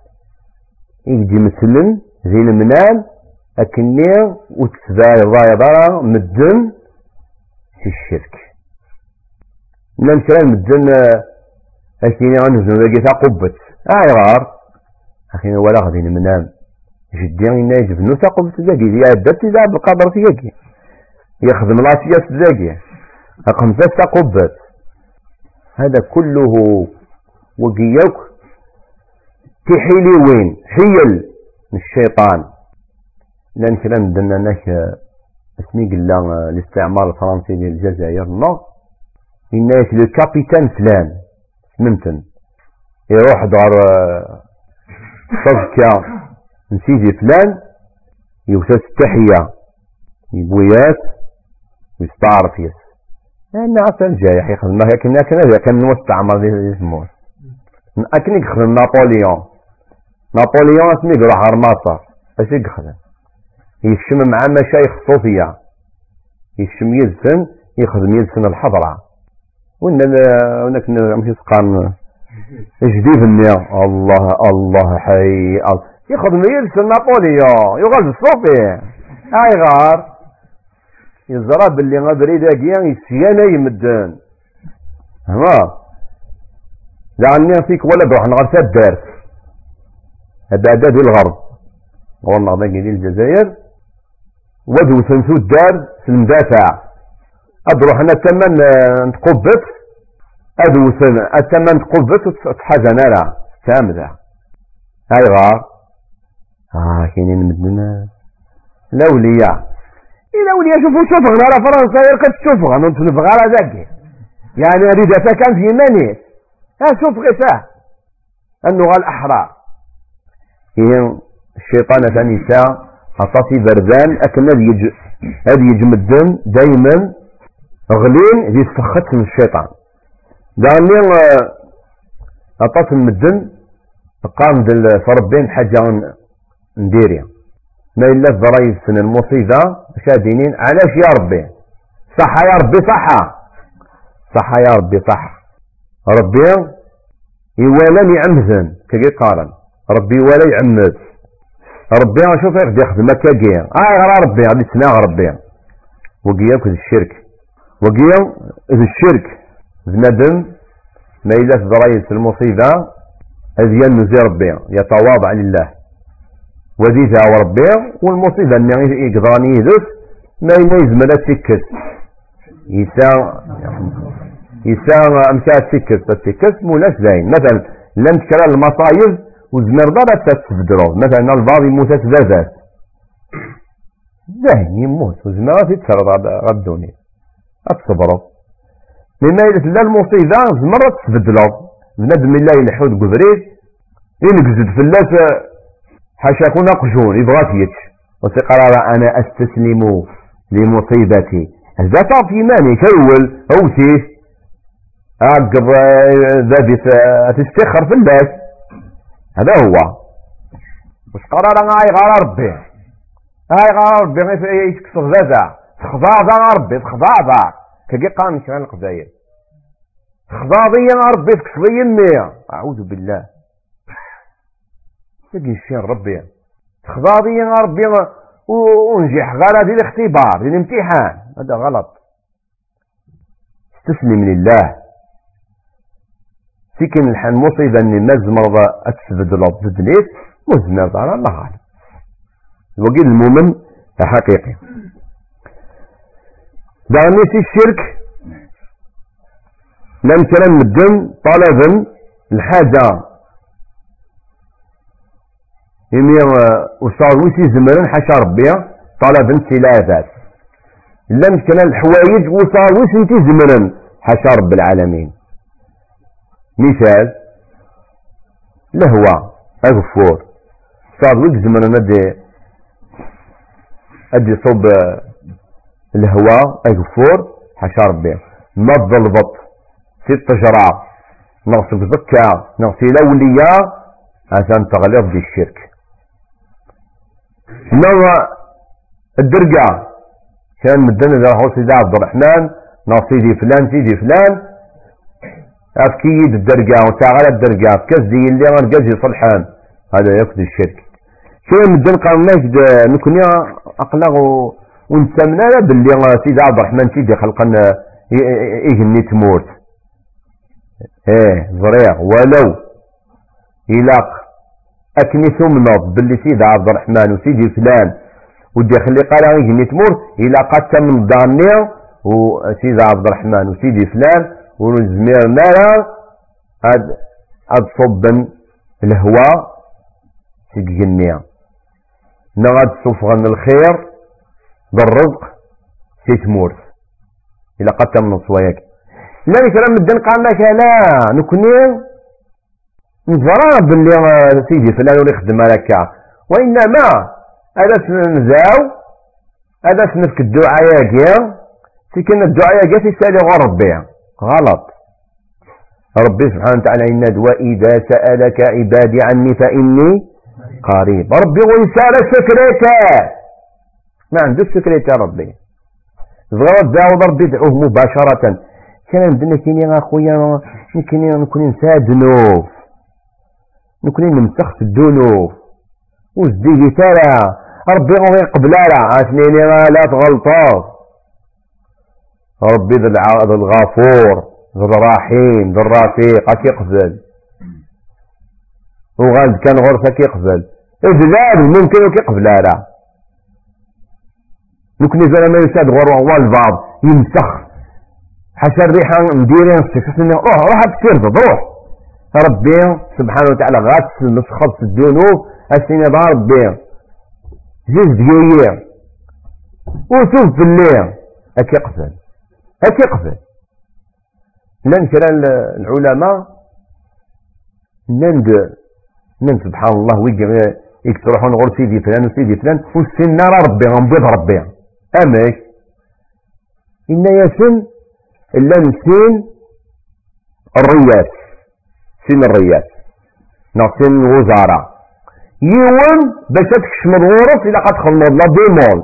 يجي مثلا زي المنام أكني وتسباي ضايضة مدن في الشرك. نام كلام مدن أكيني غنزل ذاكي تقبت آه غار. أخينا ولا غادي نمنام. جدي إنا يجب نو تقبت ذاكي ذي عدت إذا بالقدر ذاكي يخدم لاسياس ذاكي خمسة تقبت هذا كله وقيوك تحيلي وين؟ حيل من الشيطان. لأن كلام دنا ناك اسمي قلنا الاستعمار الفرنسي للجزائر. نو إناك لو كابيتان فلان. سممتن يروح دار تزكى نسيدي فلان يوسس التحية. يبويات ويستعرف يس لأن عسل جاي يخدم لكن كان كان المستعمر يسموه أكن يخدم نابليون. نابليون اسمي يروح على اش يخدم؟ يكشم مع مشايخ الصوفية يكشم يدسن يخدم يدسن الحضرة. وإن هناك مش يسقان جديد النيا الله الله حي يخدم يدسن نابليون. يغلب الصوفي. هاي غار؟ يزرى باللي غادري داكيا يسيانا يمدن. هما لعني فيك ولا بروح نغرس الدارس هذا دي الغرب. ذاكي دي الجزائر. ودو سنسو الدار في المدافع. أدروح أنا التمن نتقبت أدو سن التمن تقبت وتحزن أنا تامذا هاي غار آه كاينين مدنا الأولياء الأولياء شوفوا شوفوا على فرنسا يرقد شوفوا أنا نتنفغ على ذاك يعني أريد كان في يماني ها شوف غساه النغى الأحرار هي الشيطان ثاني أطاسي بردان أكن هذا يجمدن دايما غلين ذي سفخت من الشيطان. داني أطاس المدن قام دل فربين حاجة نديري ما إلا الضرايب سن المصيبة شادينين علاش يا ربي. صح يا ربي صح صح يا ربي صح ربي يوالاني عمزن كي قارن ربي ولا يعمد ربي شوف يقدر يخدم كاكيا آه ربي غادي تسمع ربي. وقيا كذا الشرك. وقيا ذا الشرك بنادم ما إلا تضريس المصيبة هذه ينزي ربي يتواضع لله. وذي ذا ربي والمصيبة اللي يقدرني يدس ما يزمل تكس يسا يسا امشى تكس تكس موناش زين. مثلا لم تكرر المصايب وزمر ضرب تتبدرو مثلا البعض يموت تبادات زين يموت. وزمر تتسرد اتصبرو مما إذا تلا المصيبة زمر تتبدلو بنادم الله يلحود قبريد ينقزد في اللاس حاشا كون أقجون يبغى فيتش وسيقرر أنا أستسلم لمصيبتي. هذا في ماني كيول أوسيس أقب ذا تستخر في اللاس هذا هو. واش قرار غاي غار ربي. هاي غار ربي غير يسكسر زازا تخضاضا ربي تخضاضا كي قام شغال القبايل تخضاضيا ربي تكسضي يمي أعوذ بالله. تجي الشين ربي. تخضاضيا ربي ونجح غير هذه الاختبار هذه الامتحان. هذا غلط. استسلم لله. سيكن الحال مصيبة أني ما زمرض اتسبدل تدنيت مزمر على الله. غالب وقيل المؤمن حقيقي. دعني في الشرك؟ لم كلام الدم طلبا الحاجة. يمي وصار ويسي زمرا حاشا ربي طلب انتلافات لم كان الحوايج وصاوش انت زمرن حاشا رب العالمين. مثال لهو أغفور صار ويك زمرن ادي أدي صوب الهواء أغفور حاشا ربي ما الضلبط في الطجرة نغسل زكا نغسل أولياء. عشان تغلط دي الشرك. نوع الدرقة. كان مدن إذا هو سيدي عبد الرحمن. نو سيدي فلان سيدي فلان. أفكيد الدرقة وتعالى الدرقة. كزدي اللي غنقزي صلحان. هذا يقضي الشرك. كان مدن قال نجد نكون أقلق ونسمنا باللي سيدي عبد الرحمن سيدي خلقنا إيجني تموت إيه زريع ولو إلاق أكني ثمنض باللي سيدي عبد الرحمن وسيدي فلان ودي خلي قال غير تمر إلا قد من دانيا وسيدي عبد الرحمن وسيدي فلان ونزمير نارا أد أد الهواء سيدي جنيا. نغاد صفغن الخير بالرزق سيتمور إلا قد من صواياك لا كلام الدين قال لك لا نكوني نزرع باللي سيدي فلان ولا يخدم هكا وإنما هذا نزاو هذا سنفك الدعاء ياكي سكن الدعاء ياكي تسالي غير ربي. غلط. ربي سبحانه وتعالى إن وإذا سألك عبادي عني فإني قريب. ربي ويسال سكريتا ما عنده سكريتا ربي. صغار داود ربي يدعوه مباشرة. كان عندنا كيني أخويا كيني نكون نساد ذنوب نكون نمسخ في الذنوب وزدي ترى ربي غير قبلالة عشنيني لا تغلطوا ربي ذا الغفور ذا الرحيم ذا الرفيق اكي قبل وغالب كان غرفة كي قبل إذلال ممكن كي قبلالة نكني زال ما يساد غروة والبعض يمسخ حتى الريحة نديرين سكسني روح روح بترفض روح ربي سبحانه وتعالى غاتس مسخص الذنوب أسيني ضار ربي زيز دقايق وشوف في الليل هكي يقفل هكي يقفل لأن كلام العلماء نند نند سبحان الله ويجي يكتروحون غور سيدي فلان وسيدي فلان والسن نرى ربي غنبيض ربي أمك إن يسن إلا نسين الرياس سن الرياس. نغسل الوزارة. يوم باش تكشم الغرف إلا قد خلنا لا ديموند.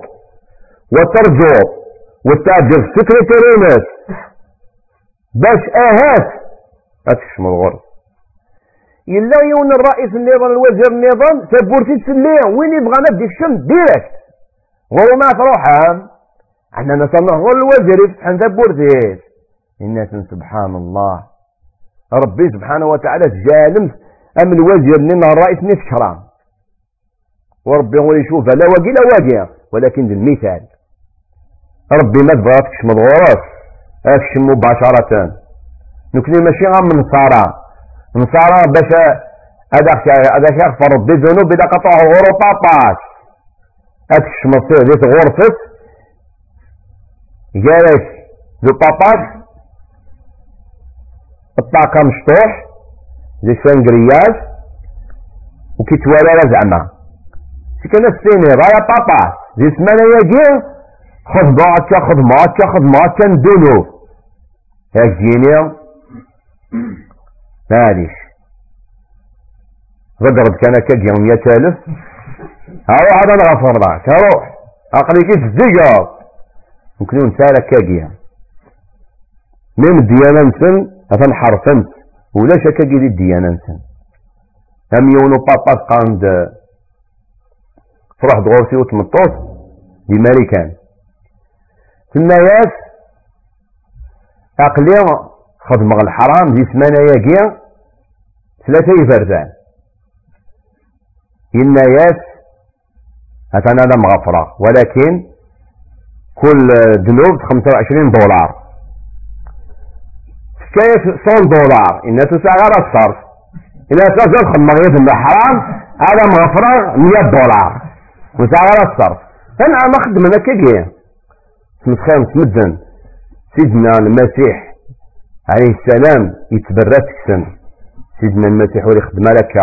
وترجو وتعجب سكرتيرينات باش أهات تكشم الغرف إلا يون الرئيس النظام الوزير النظام تبورتي تسليه وين يبغى نبدي الشم ديريكت. غير ما تروح إحنا نصنع الوزير يفتح تبورتي الناس سبحان الله. ربي سبحانه وتعالى جالم أم الوزير لنا الرئيس نفكران وربي هو يشوف لا واقي لا واقي. ولكن المثال. ربي ما تبغاتكش مضغورات اكش مباشرة. نكني ماشي غير من نصارى. نصارى باش هذاك يغفر ربي ذنوب إذا قطعه غورو طاطاش. اكش مصير ديت غرفة جالس ذو طاطاش الطاقة مشطوح زي سانجرياج وكيتوالى زعما. كان السيني رايا بابا دي سمانة يجي خذ ماتشا خذ ماتشا خذ ماتشا ندونو. هاك جيني معليش غدرت كان كاك يوم يتالف أروح هذا نغفر لك أروح اقلي كيف ممكن نسالك كاكيا ميم الديانة نسن اثن حرفنت ولا شكا دي الديانة نسن. هم يونو بابا قاند تروح دغورتي وتمطوط دي ماريكان تناياس اقلي خدمة الحرام دي سمانة ياكي ثلاثة يفرزان. يناياس هتانا هذا مغفرة. ولكن كل ذنوب 25 دولار. كيف 100 دولار؟ إنها تسعى غير الصرف. إذا تسعى خدمة غير الحرام هذا مغفرة 100 دولار. وسعر الصرف. أنا ما خدمنا كيكي سمسخان سمدن سيدنا المسيح عليه السلام يتبرى تكسن سيدنا المسيح ولي خدم لك.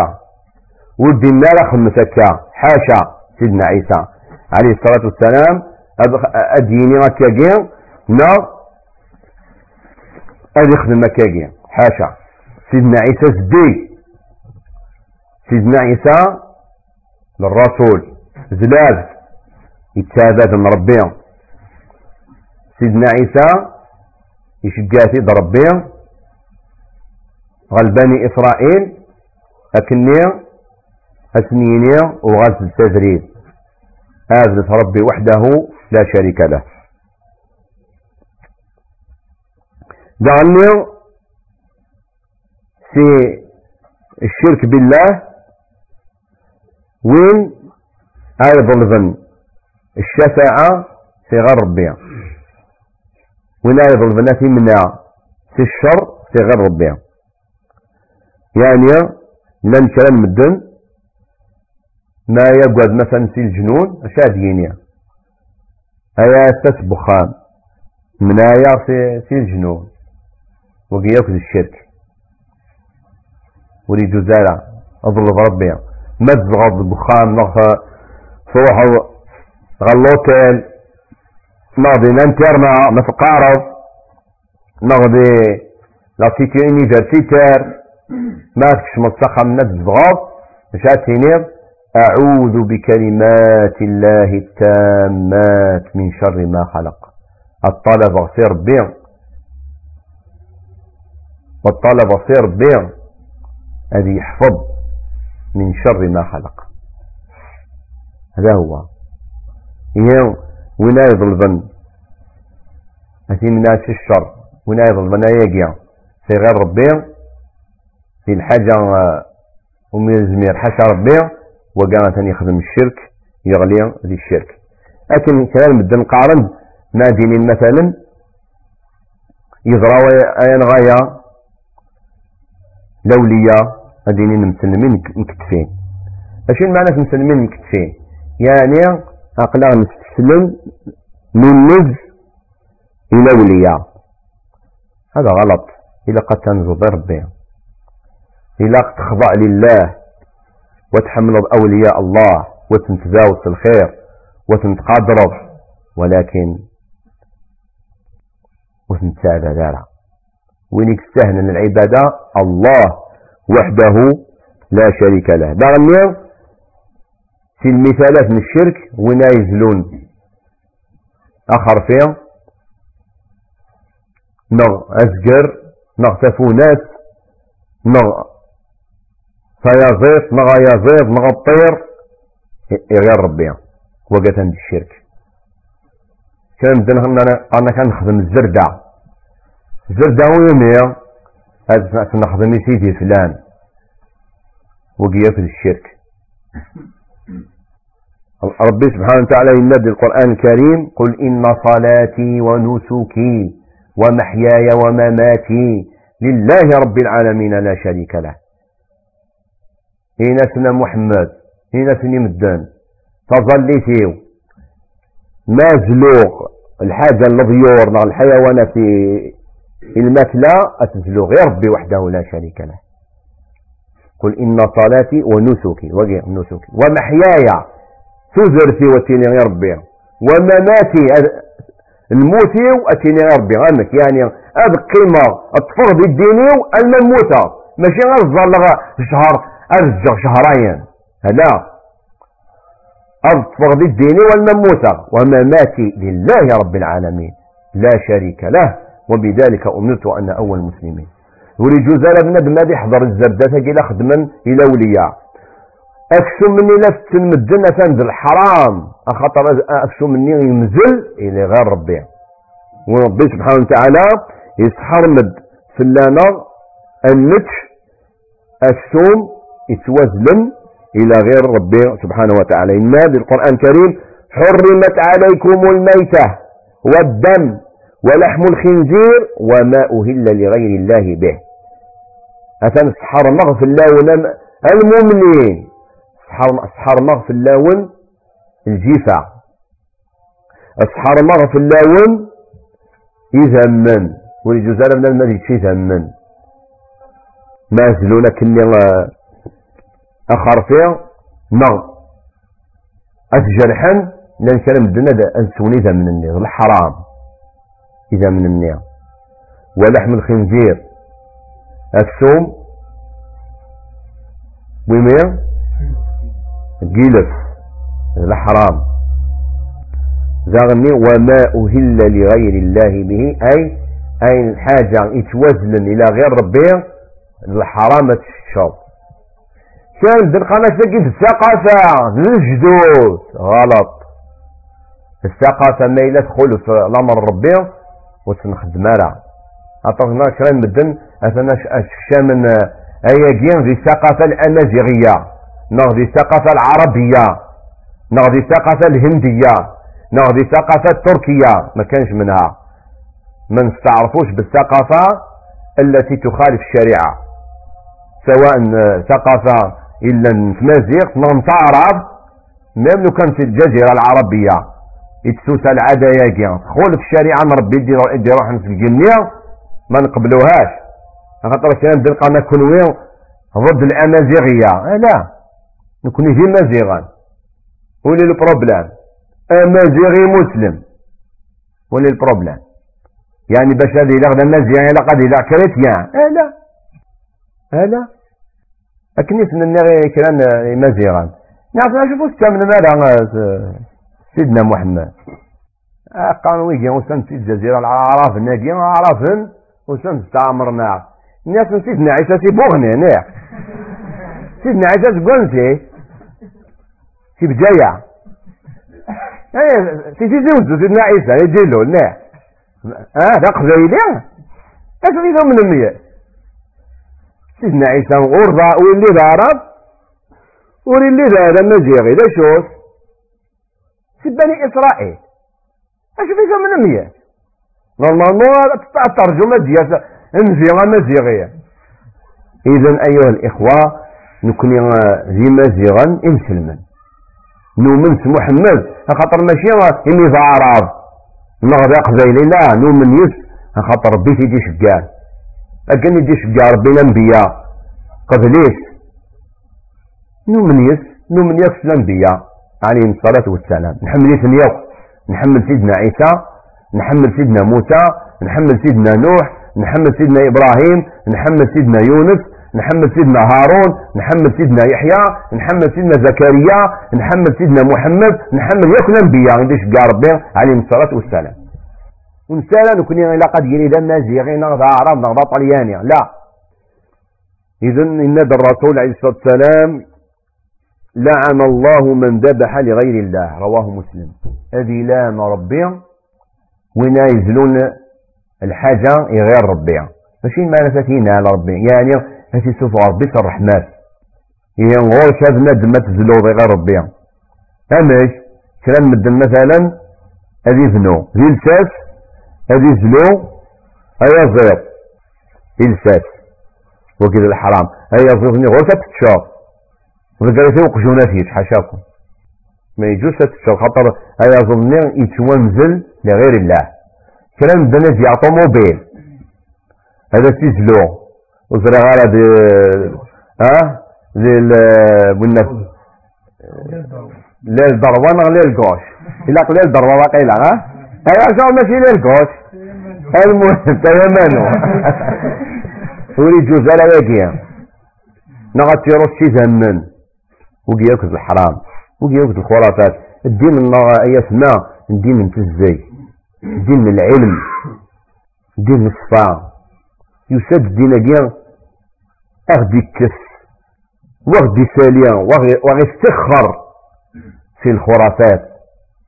ودي النار خمسك حاشا. سيدنا عيسى عليه الصلاة والسلام أديني مكاكي نا أدي خدم مكاكي حاشا. سيدنا عيسى زدي سيدنا عيسى للرسول. زلاد يتابع من ربي. سيدنا عيسى يشقاتي ضربي غلباني إسرائيل أكني أسنيني وغزل تدريب. هذا ربي وحده لا شريك له. دعني في الشرك بالله وين؟ أيضا الشفاعة في غير ربي. وين أيضا البنات يمنع في الشر في غير ربي. يعني لن كلام مدن ما يقعد مثلا في الجنون أشاد ينيا أيا تسبخان من آية في, في الجنون. وقياك الشرك. وليدو زارع. أظل ربي مزغض البخان نغ صوح غلوتين نغدي ننترنا نفقارض نغدي لاتيتي انيفرسيتير ما كش متصخم نتزغض مشات هنير أعوذ بكلمات الله التامات من شر ما خلق. الطلب غصير بيع والطلب غصير بيع هذه يحفظ من شر ما خلق. هذا هو. هي ولا يظلمن أتي من الشر. ولا يظلمن يجيع في غير ربي. في الحاجة ومن الزمير حاشا ربي. وقامت أن يخدم الشرك يغلي ذي الشرك. لكن كلام بدن قارن ما دين مثلا يضرى أين غاية لولية أدينين مسلمين مكتفين. اش معنى مسلمين مكتفين؟ يعني أقلا نستسلم من نز إلى وليا. هذا غلط. إلا قد تنزل ربي إلا قد تخضع لله. وتحمل أولياء الله وتنتزاوز الخير وتنتقادرض ولكن وتنتساعد ذلك وينك استهنن العبادة؟ الله وحده لا شريك له. باغنيا في المثالات من الشرك وين يزلون؟ آخر فيها نغ ازجر نغ تفونات نغ فيزيط نغ يزيط نغ الطير. غير ربي وقت عند الشرك. كان بدنا أنا كنخدم الزردة الزردة ويوميا هذا نخدم سيدي فلان. وقيا في الشرك. ربي سبحانه وتعالى ينادي القرآن الكريم قل إن صلاتي ونسكي ومحياي ومماتي لله رب العالمين لا شريك له. هنا سنة محمد هنا سنة مدان. تظليتيو. ما زلوغ. الحاجة الضيور الحيوانات المثلى أتزلو غير ربي وحده لا شريك له. قل إن صلاتي ونسكي. وغير نسكي. ومحياي. تزرتي وتيني غير ربي. ومماتي. الموتي وأتيني غير ربي. غانك يعني هذا قيمة الطفر بالديني المموتة ماشي غير الظل شهر أرجع شهرين. هلا أطفر بالدين والمموتة ومماتي لله رب العالمين. لا شريك له وبذلك أمرت أن أول المسلمين. ورجوزال بنادم هذا يحضر الزردة إلى خدما إلى ولياء أكسو مني لفت المدن أساند الحرام. أخطر أكسو مني يمزل إلى غير ربي. وربي سبحانه وتعالى يسحر مد. فلانا النتش السوم يتوزلم إلى غير ربي سبحانه وتعالى. إن بالقرآن الكريم حرمت عليكم الميتة والدم ولحم الخنزير وما أهل لغير الله به. أثن سحر مغف اللون المؤمنين. سحر مغف اللون أصحار الله في اللون يذمن وليجوز على من المدي شي يذمن ما زلونا كني أخر فيه نغ. أتجرحن لأن كلام الدنيا أنسوني ذا من النير الحرام إذا من النير ولحم الخنزير. الثوم. ومير قيلف الحرام زغني وما أهل لغير الله به أي أي الحاجة يتوزن إلى غير ربي الحرام الشرب كان دلقنا تجد الثقافة الجدود. غلط. الثقافة ما إلا تدخل في الأمر ربي وتنخدم راه أعطونا كرا مدن أثنا شا من أياكين ذي الثقافة الأمازيغية نغ الثقافة العربية نغ الثقافة الهندية نغ الثقافة التركية. ما كانش منها. ما نستعرفوش بالثقافة التي تخالف الشريعة سواء ثقافة إلا نتمازيغ نتعرض ميم لو كان في الجزيرة العربية. يتسوس العادة ياكي. خول في الشريعة نربي يدي روح في الجنية ما نقبلوهاش. خاطر كان دلقا نكون وين ضد الأمازيغية. أه لا. نكون يجي مازيغا. ولي البروبلام. أمازيغي مسلم. ولي البروبلام. يعني باش هذه لا مازيغي لا قد كريتيان. أه لا. لا. أكنيس من كلام مزيغا نعرف نشوفوا ستة من ماذا سيدنا محمد. قالوا ويجي وسن في الجزيرة العرف ناقي عرفن وسن استعمرنا الناس من سيدنا عيسى في بوغني ناح سيدنا عيسى تقولتي في بجاية. إيه سيدي زوجو سيدنا عيسى يجي له آه ده قبيلة. اش من المية. سيدنا عيسى غرضة واللي ضارب واللي ذا مزيغي لا شوف. في بني إسرائيل. اش في من المية نورمالمون الترجمة ديال مزيغة مزيغية إذا أيها الإخوة نكوني ذي مزيغا إمسلما نؤمن محمد خاطر ماشي إني ذا عرب. نغضي قبيلي لا نؤمن يس خاطر ربي تيجي شقال أكن يجي شقال ربي الأنبياء قبليس نؤمن يس نؤمن يس الأنبياء عليهم الصلاة والسلام. نحمل يس نحمل سيدنا عيسى نحمل سيدنا موسى نحمل سيدنا نوح نحمل سيدنا إبراهيم نحمل سيدنا يونس نحمل سيدنا هارون نحمل سيدنا يحيى نحمل سيدنا زكريا نحمل سيدنا محمد نحمل يكون انبياء عندش كاع ربي عليهم الصلاة والسلام. ونسالا نكون إلى قد يري لا مازيغي نغضى عرب نغضى طلياني لا. اذا إن الرسول عليه الصلاة والسلام لعن الله من ذبح لغير الله رواه مسلم. هذه لام ربي وين يزلون الحاجة غير ربي. ماشي معنى فاتينا على ربي يعني هاتي سوف ربي الرحمات هي غور هذا ندم تزلو غير ربي. امش كلام مدن مثلا؟ هذي ذنو ذي لساس هذي زلو هيا ذي لساس وكذا الحرام. هيا زير غور كتتشاف وذكرتي وقجونا فيش حاشاكم. ما يجوز تتشاف خاطر هيا ظني يتوانزل لغير الله. كلام الناس دي أوتوموبيل. هذا تيزلو وزرا غالا دي ها؟ دي بنا لا الضربة لا الكوش إلا قليل الضربة واقيلا ها؟ أيوا شو ماشي لا الكوش المهم تمامانو ولي جوز على واقيا نغطي رشي زمن وقي الحرام. وقي الخرافات. الدين الله أي اسماء الدين انتزي دين العلم. دين الصفا. يسد دين اكيا أغدي الكف وأغدي ساليا. وأغي استخر في الخرافات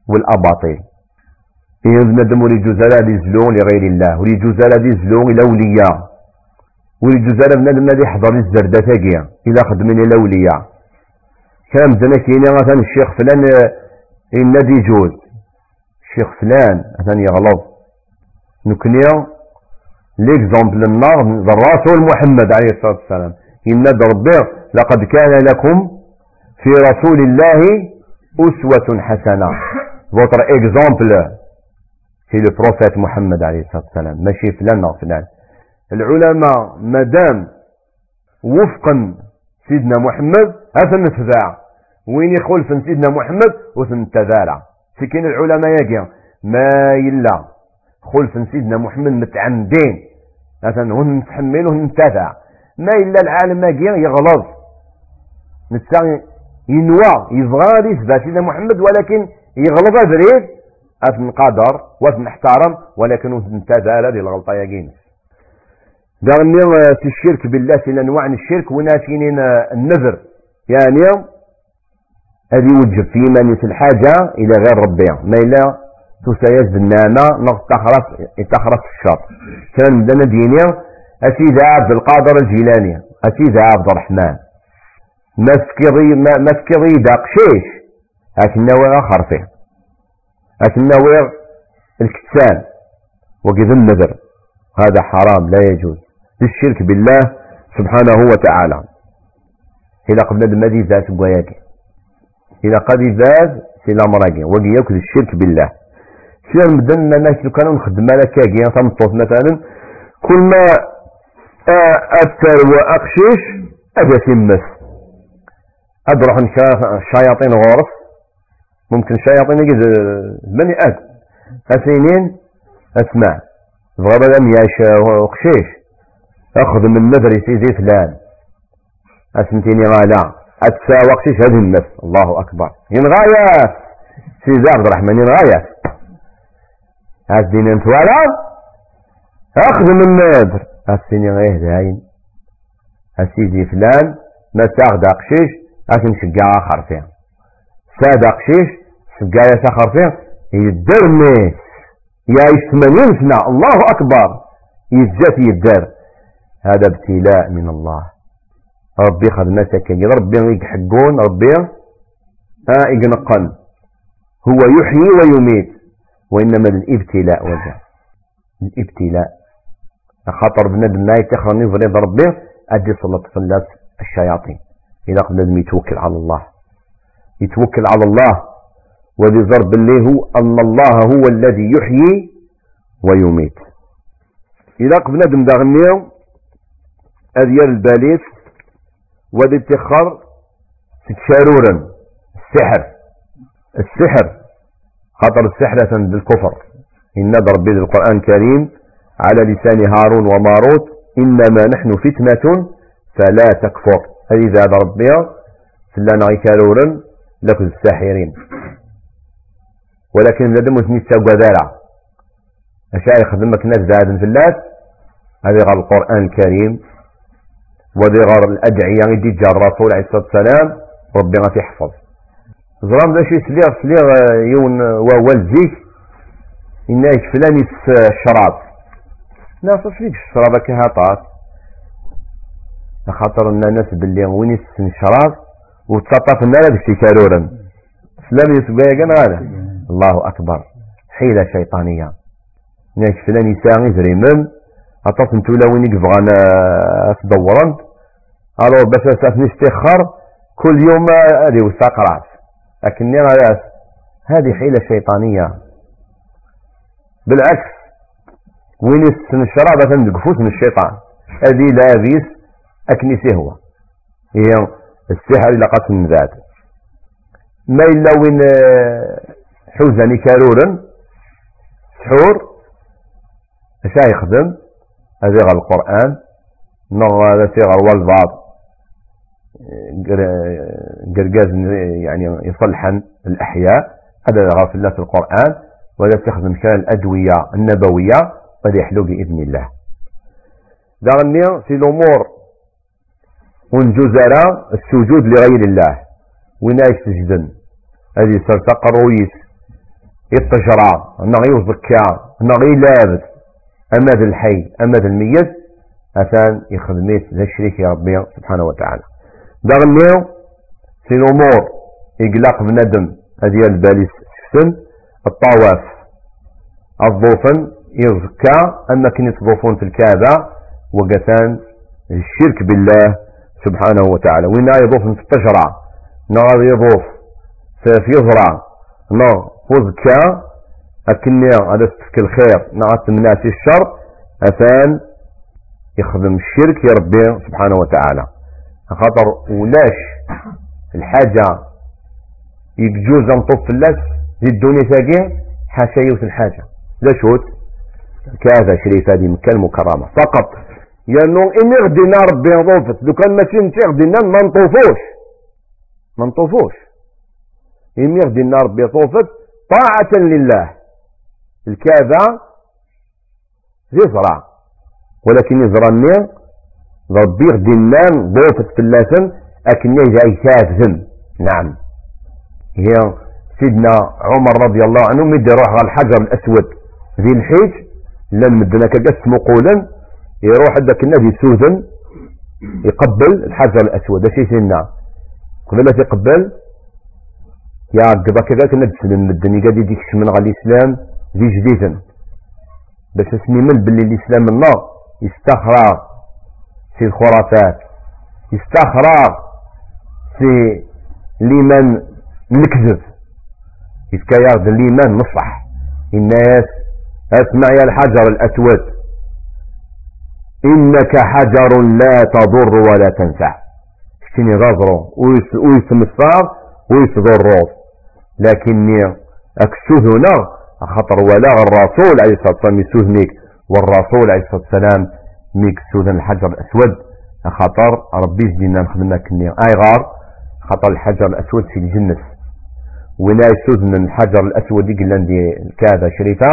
والأباطيل. بنادم ولي جزالة دي زلون لغير الله. ولي جزالة دي زلون الأولياء ولي جزالة بنادم نادي حضر الزردة تاقيا إلى خدمين الأولياء كان مزنا مثلا الشيخ فلان النادي جوز. الشيخ فلان مثلا يغلط. نكنيا ليكزومبل النار الرسول محمد عليه الصلاة والسلام. إن ربي لقد كان لكم في رسول الله أسوة حسنة. Votre exemple في عليه الصلاة والسلام ماشي فلان أو فلان العلماء مادام وفقا سيدنا محمد هذا نتباع وين يخلف سيدنا محمد وسنتبالع سكين العلماء يجي ما يلا خلف سيدنا محمد متعمدين مثلا هن نتحمل وهن نتابع ما إلا العالم ما يغلظ نتسا ينوى يبغى يثبت سيدنا محمد ولكن يغلظ بريد أثن قدر وأثن احترم ولكن نتابع هذه الغلطة يقين دعني في الشرك بالله في أنواع الشرك وناسين النذر. يعني هذه وجب في من الحاجة إلى غير ربي. ما إلا تسايز بالنعمة نغ تخرف تخرف الشر. كان دنا دينيا أسيد عبد القادر الجيلاني. أسيد عبد الرحمن. مسكري مسكري داقشيش. لكن وير آخر فيه. وير الكتسان وقذ النذر. هذا حرام لا يجوز. الشرك بالله سبحانه وتعالى. إلى قبل المدي ذات قوياكي إلى قد ذات سلا مراقي وقياك الشرك بالله. سير مدن الناس لو كانوا نخدم على كاكي تمطوط مثلا كل ما أثر وأقشيش أجا تمس أدرح الشياطين غورف ممكن الشياطين بني أد أسينين أسمع. بغض لم يعيش وقشيش أخذ من نذري سيدي فلان. أسمتيني غالا. أتسا وقشيش هذه النفس. الله أكبر. ينغايات سيدي عبد الرحمن ينغايات أسدين أنت ولا؟ أخذ من النذر أسيني غيه داين. أسيدي فلان. ما تاخد أقشيش أكن شقا آخر فيه ساد أقشيش شقا آخر فيه يدرني يعيش ثمانين سنة الله أكبر يتجات يدار. هذا ابتلاء من الله. ربي خدمتك ربي يحقون ربي آه يقنقن هو يحيي ويميت. وإنما الابتلاء وجه. الابتلاء. خاطر بنادم ما يتخرن يفرض ربي أدي صلاة فلات الشياطين. إذا قبل يتوكل على الله. يتوكل على الله وبضرب اللي هو أن الله هو الذي يحيي ويميت. إذا قبل بنادم داغنيو أديال الباليس ودي تخر تكشارورا السحر السحر خطر السحر بالكفر. إن ضرب القرآن الكريم على لسان هارون وماروت إنما نحن فتنة فلا تكفر. هذه ربي فلان غيكالورا لكن الساحرين. ولكن لدى مسني تسوى ذارع أشياء يخدمك ناس زاد في الناس. هذه غير القرآن الكريم وذي غير الأدعية يدي جار الرسول عليه الصلاة والسلام ربي غادي يحفظ. زرام ذا شي سليغ سليغ يون ووال زيك إنا فلان الشراب لا صوش فيك الشراب كهاطات خاطر الناس باللي وين يسن شراب وتسطف النار بشي كارورا سلام يسبقى كان الله أكبر. حيلة شيطانية. ناش فلان يساغي زريمم أطاس نتولا وين يقفغانا تدورن ألو باش أساس نستخر كل يوم هذه وساق رأس. لكن رأس. هذه حيلة شيطانية. بالعكس. وين يسن الشراب تنقفوت من الشيطان. هذه لا بيس أكنسي هو. هي السحر إلى قسم ذات ما إلا وين حوزني كارورا سحور اش يخدم. هذا غير القرآن. نغ هذا غير والبعض قرقاز يعني يصلحن الأحياء. هذا غير في الله في القرآن. ولا تخدم كان الأدوية النبوية قد يحلو بإذن الله. دعني في الأمور ونجزر السجود لغير الله. وين تجدن هذه سرتقر رويس الطجرة نغي وزكا نغي لابد. أماد الحي أماد الميت أثان يخدميت ذا الشريك يا ربي سبحانه وتعالى. دغنيو في الأمور إقلاق بندم هذه الباليس سن الطواف. الضوفن يزكى أما كن يتضوفون في الكعبة وقتان الشرك بالله سبحانه وتعالى. وين يضوف في الطجرة نغ يضوف. في يزرع. نغ وزكى أكني غادي تفك الخير. نغا تمناسي الشر. أثان يخدم الشرك يربي سبحانه وتعالى. خاطر ولاش الحاجة. يجوز نطوف فلاس في الدنيا تاقي حاشا يوث الحاجة. لا شوت. كذا شريف هذه مكة المكرمة. فقط. لأنه إني غدينا ربي نطوفت لو كان ماشي نتي غدينا ما نطوفوش. ما نطوفوش. إني غدينا ربي طوفت طاعة لله. الكعبة يزرع ولكن يزرع ربي غدي النان ضوفت فلاسا أكن جاي ذم نعم. هي سيدنا عمر رضي الله عنه مدي يروح على الحجر الأسود. ذي الحيج. لن مدنا كقس مقولا يروح عندك النادي سوزن يقبل الحجر الأسود. إيش سيدنا قبل يقبل يا قبا كذا كنا تسلم مدني قد يديك من على الإسلام ذي جديدا. بس اسمي من باللي الإسلام النار يستخرى في الخرافات. يستخرج في لمن نكذب يتكيرد لمن نصح الناس أسمع يا الحجر الأسود. إنك حجر لا تضر ولا تنفع. شتني غزرو ويسم الصار ويسضر لكني أكسوه هنا خطر ولا الرسول عليه الصلاة والسلام يسوه والرسول عليه الصلاة والسلام ميك الحجر الأسود. خطر ربي جدينا نخدم كني أي غار خطر الحجر الأسود في الجنة. ولا يسودن الحجر الأسود يقول عندي الكعبة شريفة.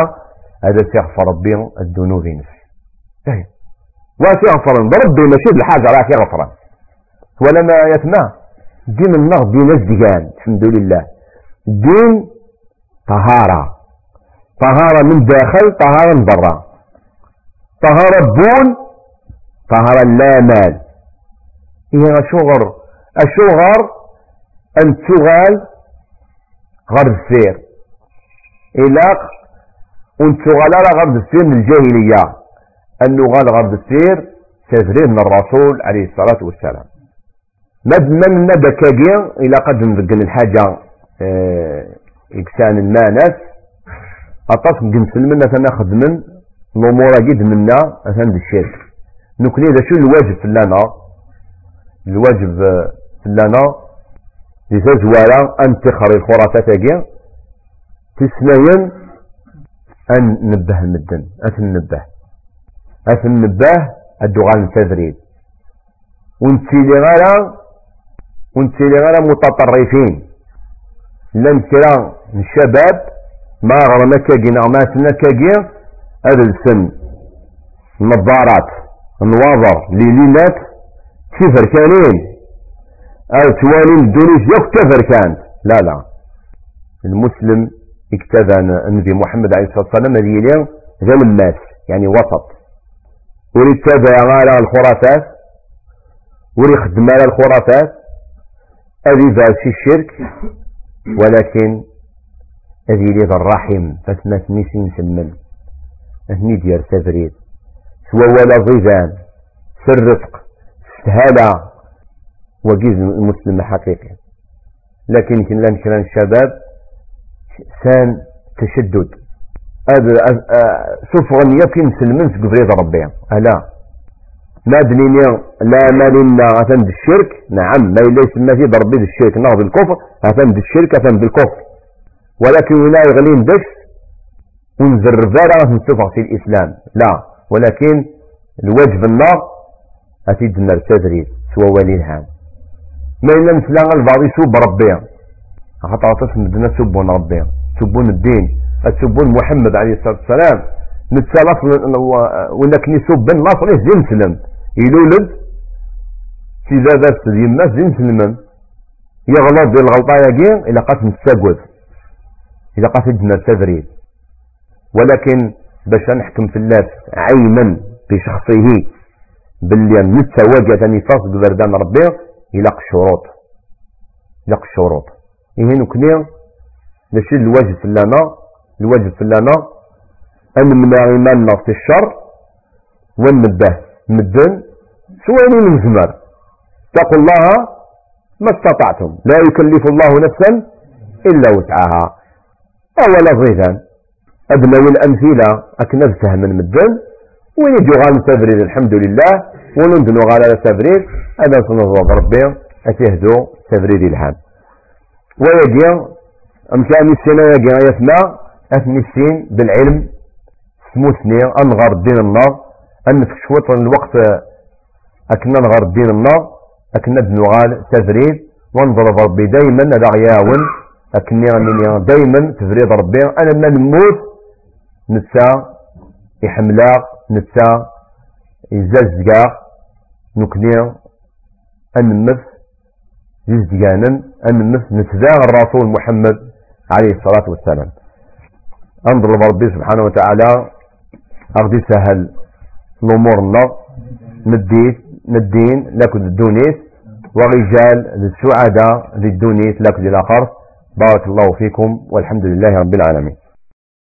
هذا سيغفر ربي الذنوب نفسي إيه. وسيغفر ربي ماشي بالحجر راح يغفر ولا ما يتما دين النغ دين الزجان الحمد لله. دين طهارة. طهارة من داخل طهارة من برا. طهارة بون طهر لا مال. هي شغر الشغر أن تغال غرب السير. إلاق أن تغال غرب السير من الجاهلية. أنه غال غرب السير تفريد من الرسول عليه الصلاة والسلام. مد من ندى كاقيا إلى قد نذقن الحاجة آه إكسان المانس أطاس المنة ناخذ من الأمور جد منا أثنى الشرك نكني ذا شو الواجب في لنا الواجب في لنا لتزوارا أن تخري الخرافات أجي تسنين أن نبه المدن أثن نبه. أثن نبه الدغال التدريب. ونتيلي غالا ونتيلي غالا متطرفين. لن ترى الشباب ما غرنا كاقي نغمات كاقي هذا السن. النظارات النواظر ليلينات كفر كانين. أو توالين الدنيا يوك كفر كانت. لا لا. المسلم اكتفى النبي محمد عليه الصلاة والسلام هذه ذا يعني وسط. وريد تابع على الخرافات وريد خدم على الخرافات. هذه في الشرك ولكن هذه لي الرحم فاسمات نسين سمن هني ديال تبريد سوى ولا ضيزان في الرفق استهالة وجيز المسلم حقيقي لكن كنا كان الشباب سان تشدد. سفغن يمكن سلمنت قبريد ربي. ألا. ما دنيني لا مالنا أثن بالشرك نعم ما ليس ما في ضربي بالشرك نغض بالكفر أثن بالشرك أثن بالكفر. ولكن ولا يغلين بس ونزر فارغة نتفق في الإسلام. لا. ولكن الواجب النار أتيد تدريب سوى ولي الهام ما إلا نسلا البعض يسوب ربيا خاطر تسمى بدنا تسبون ربيا تسبون الدين. تسبون محمد عليه الصلاة والسلام. نتسالف ولك نسب النصر زين سلم يلولد في ذا ذات اليمة زين سلم يغلط بالغلطة يجي إلى قتل الساقوذ إلى قتل الدنيا التدريب. ولكن باش نحكم في الناس عينا بشخصه باللي نتواجد نفاس ببردان ربي يلاق الشروط يلاق الشروط إيه نكني؟ ماشي الواجب في لنا الواجب في لنا أن من إيماننا في الشر ونبه مدن سواني من زمر. اتقوا الله ما استطعتم. لا يكلف الله نفسا إلا وسعها. أولا ضيفان أدنى الأمثلة أكنا من مدن. وين يجو تبريد الحمد لله. ونندنو على تبريد هذا سنظر ربي أتهدو تبريد الهام. ويجي أمكان السنة يجي يسمع. أثني السين بالعلم. سموثني أنغر الدين النار أن شوط الوقت أكنا نغر الدين النار أكنا بنغال تبريد وانظر ربي دايما هذا غياون أكني دايما تفريد ربي. أنا ما نموت نسا يحملاق نتا يزازقا نكني أنمث يزدقانا أنمث نتذاغ الرسول محمد عليه الصلاة والسلام. أنظر ربي سبحانه وتعالى أغدي سهل الأمور نديت ندين لكن الدونيس ورجال للسعداء للدونيس لكن الآخر. بارك الله فيكم والحمد لله رب العالمين.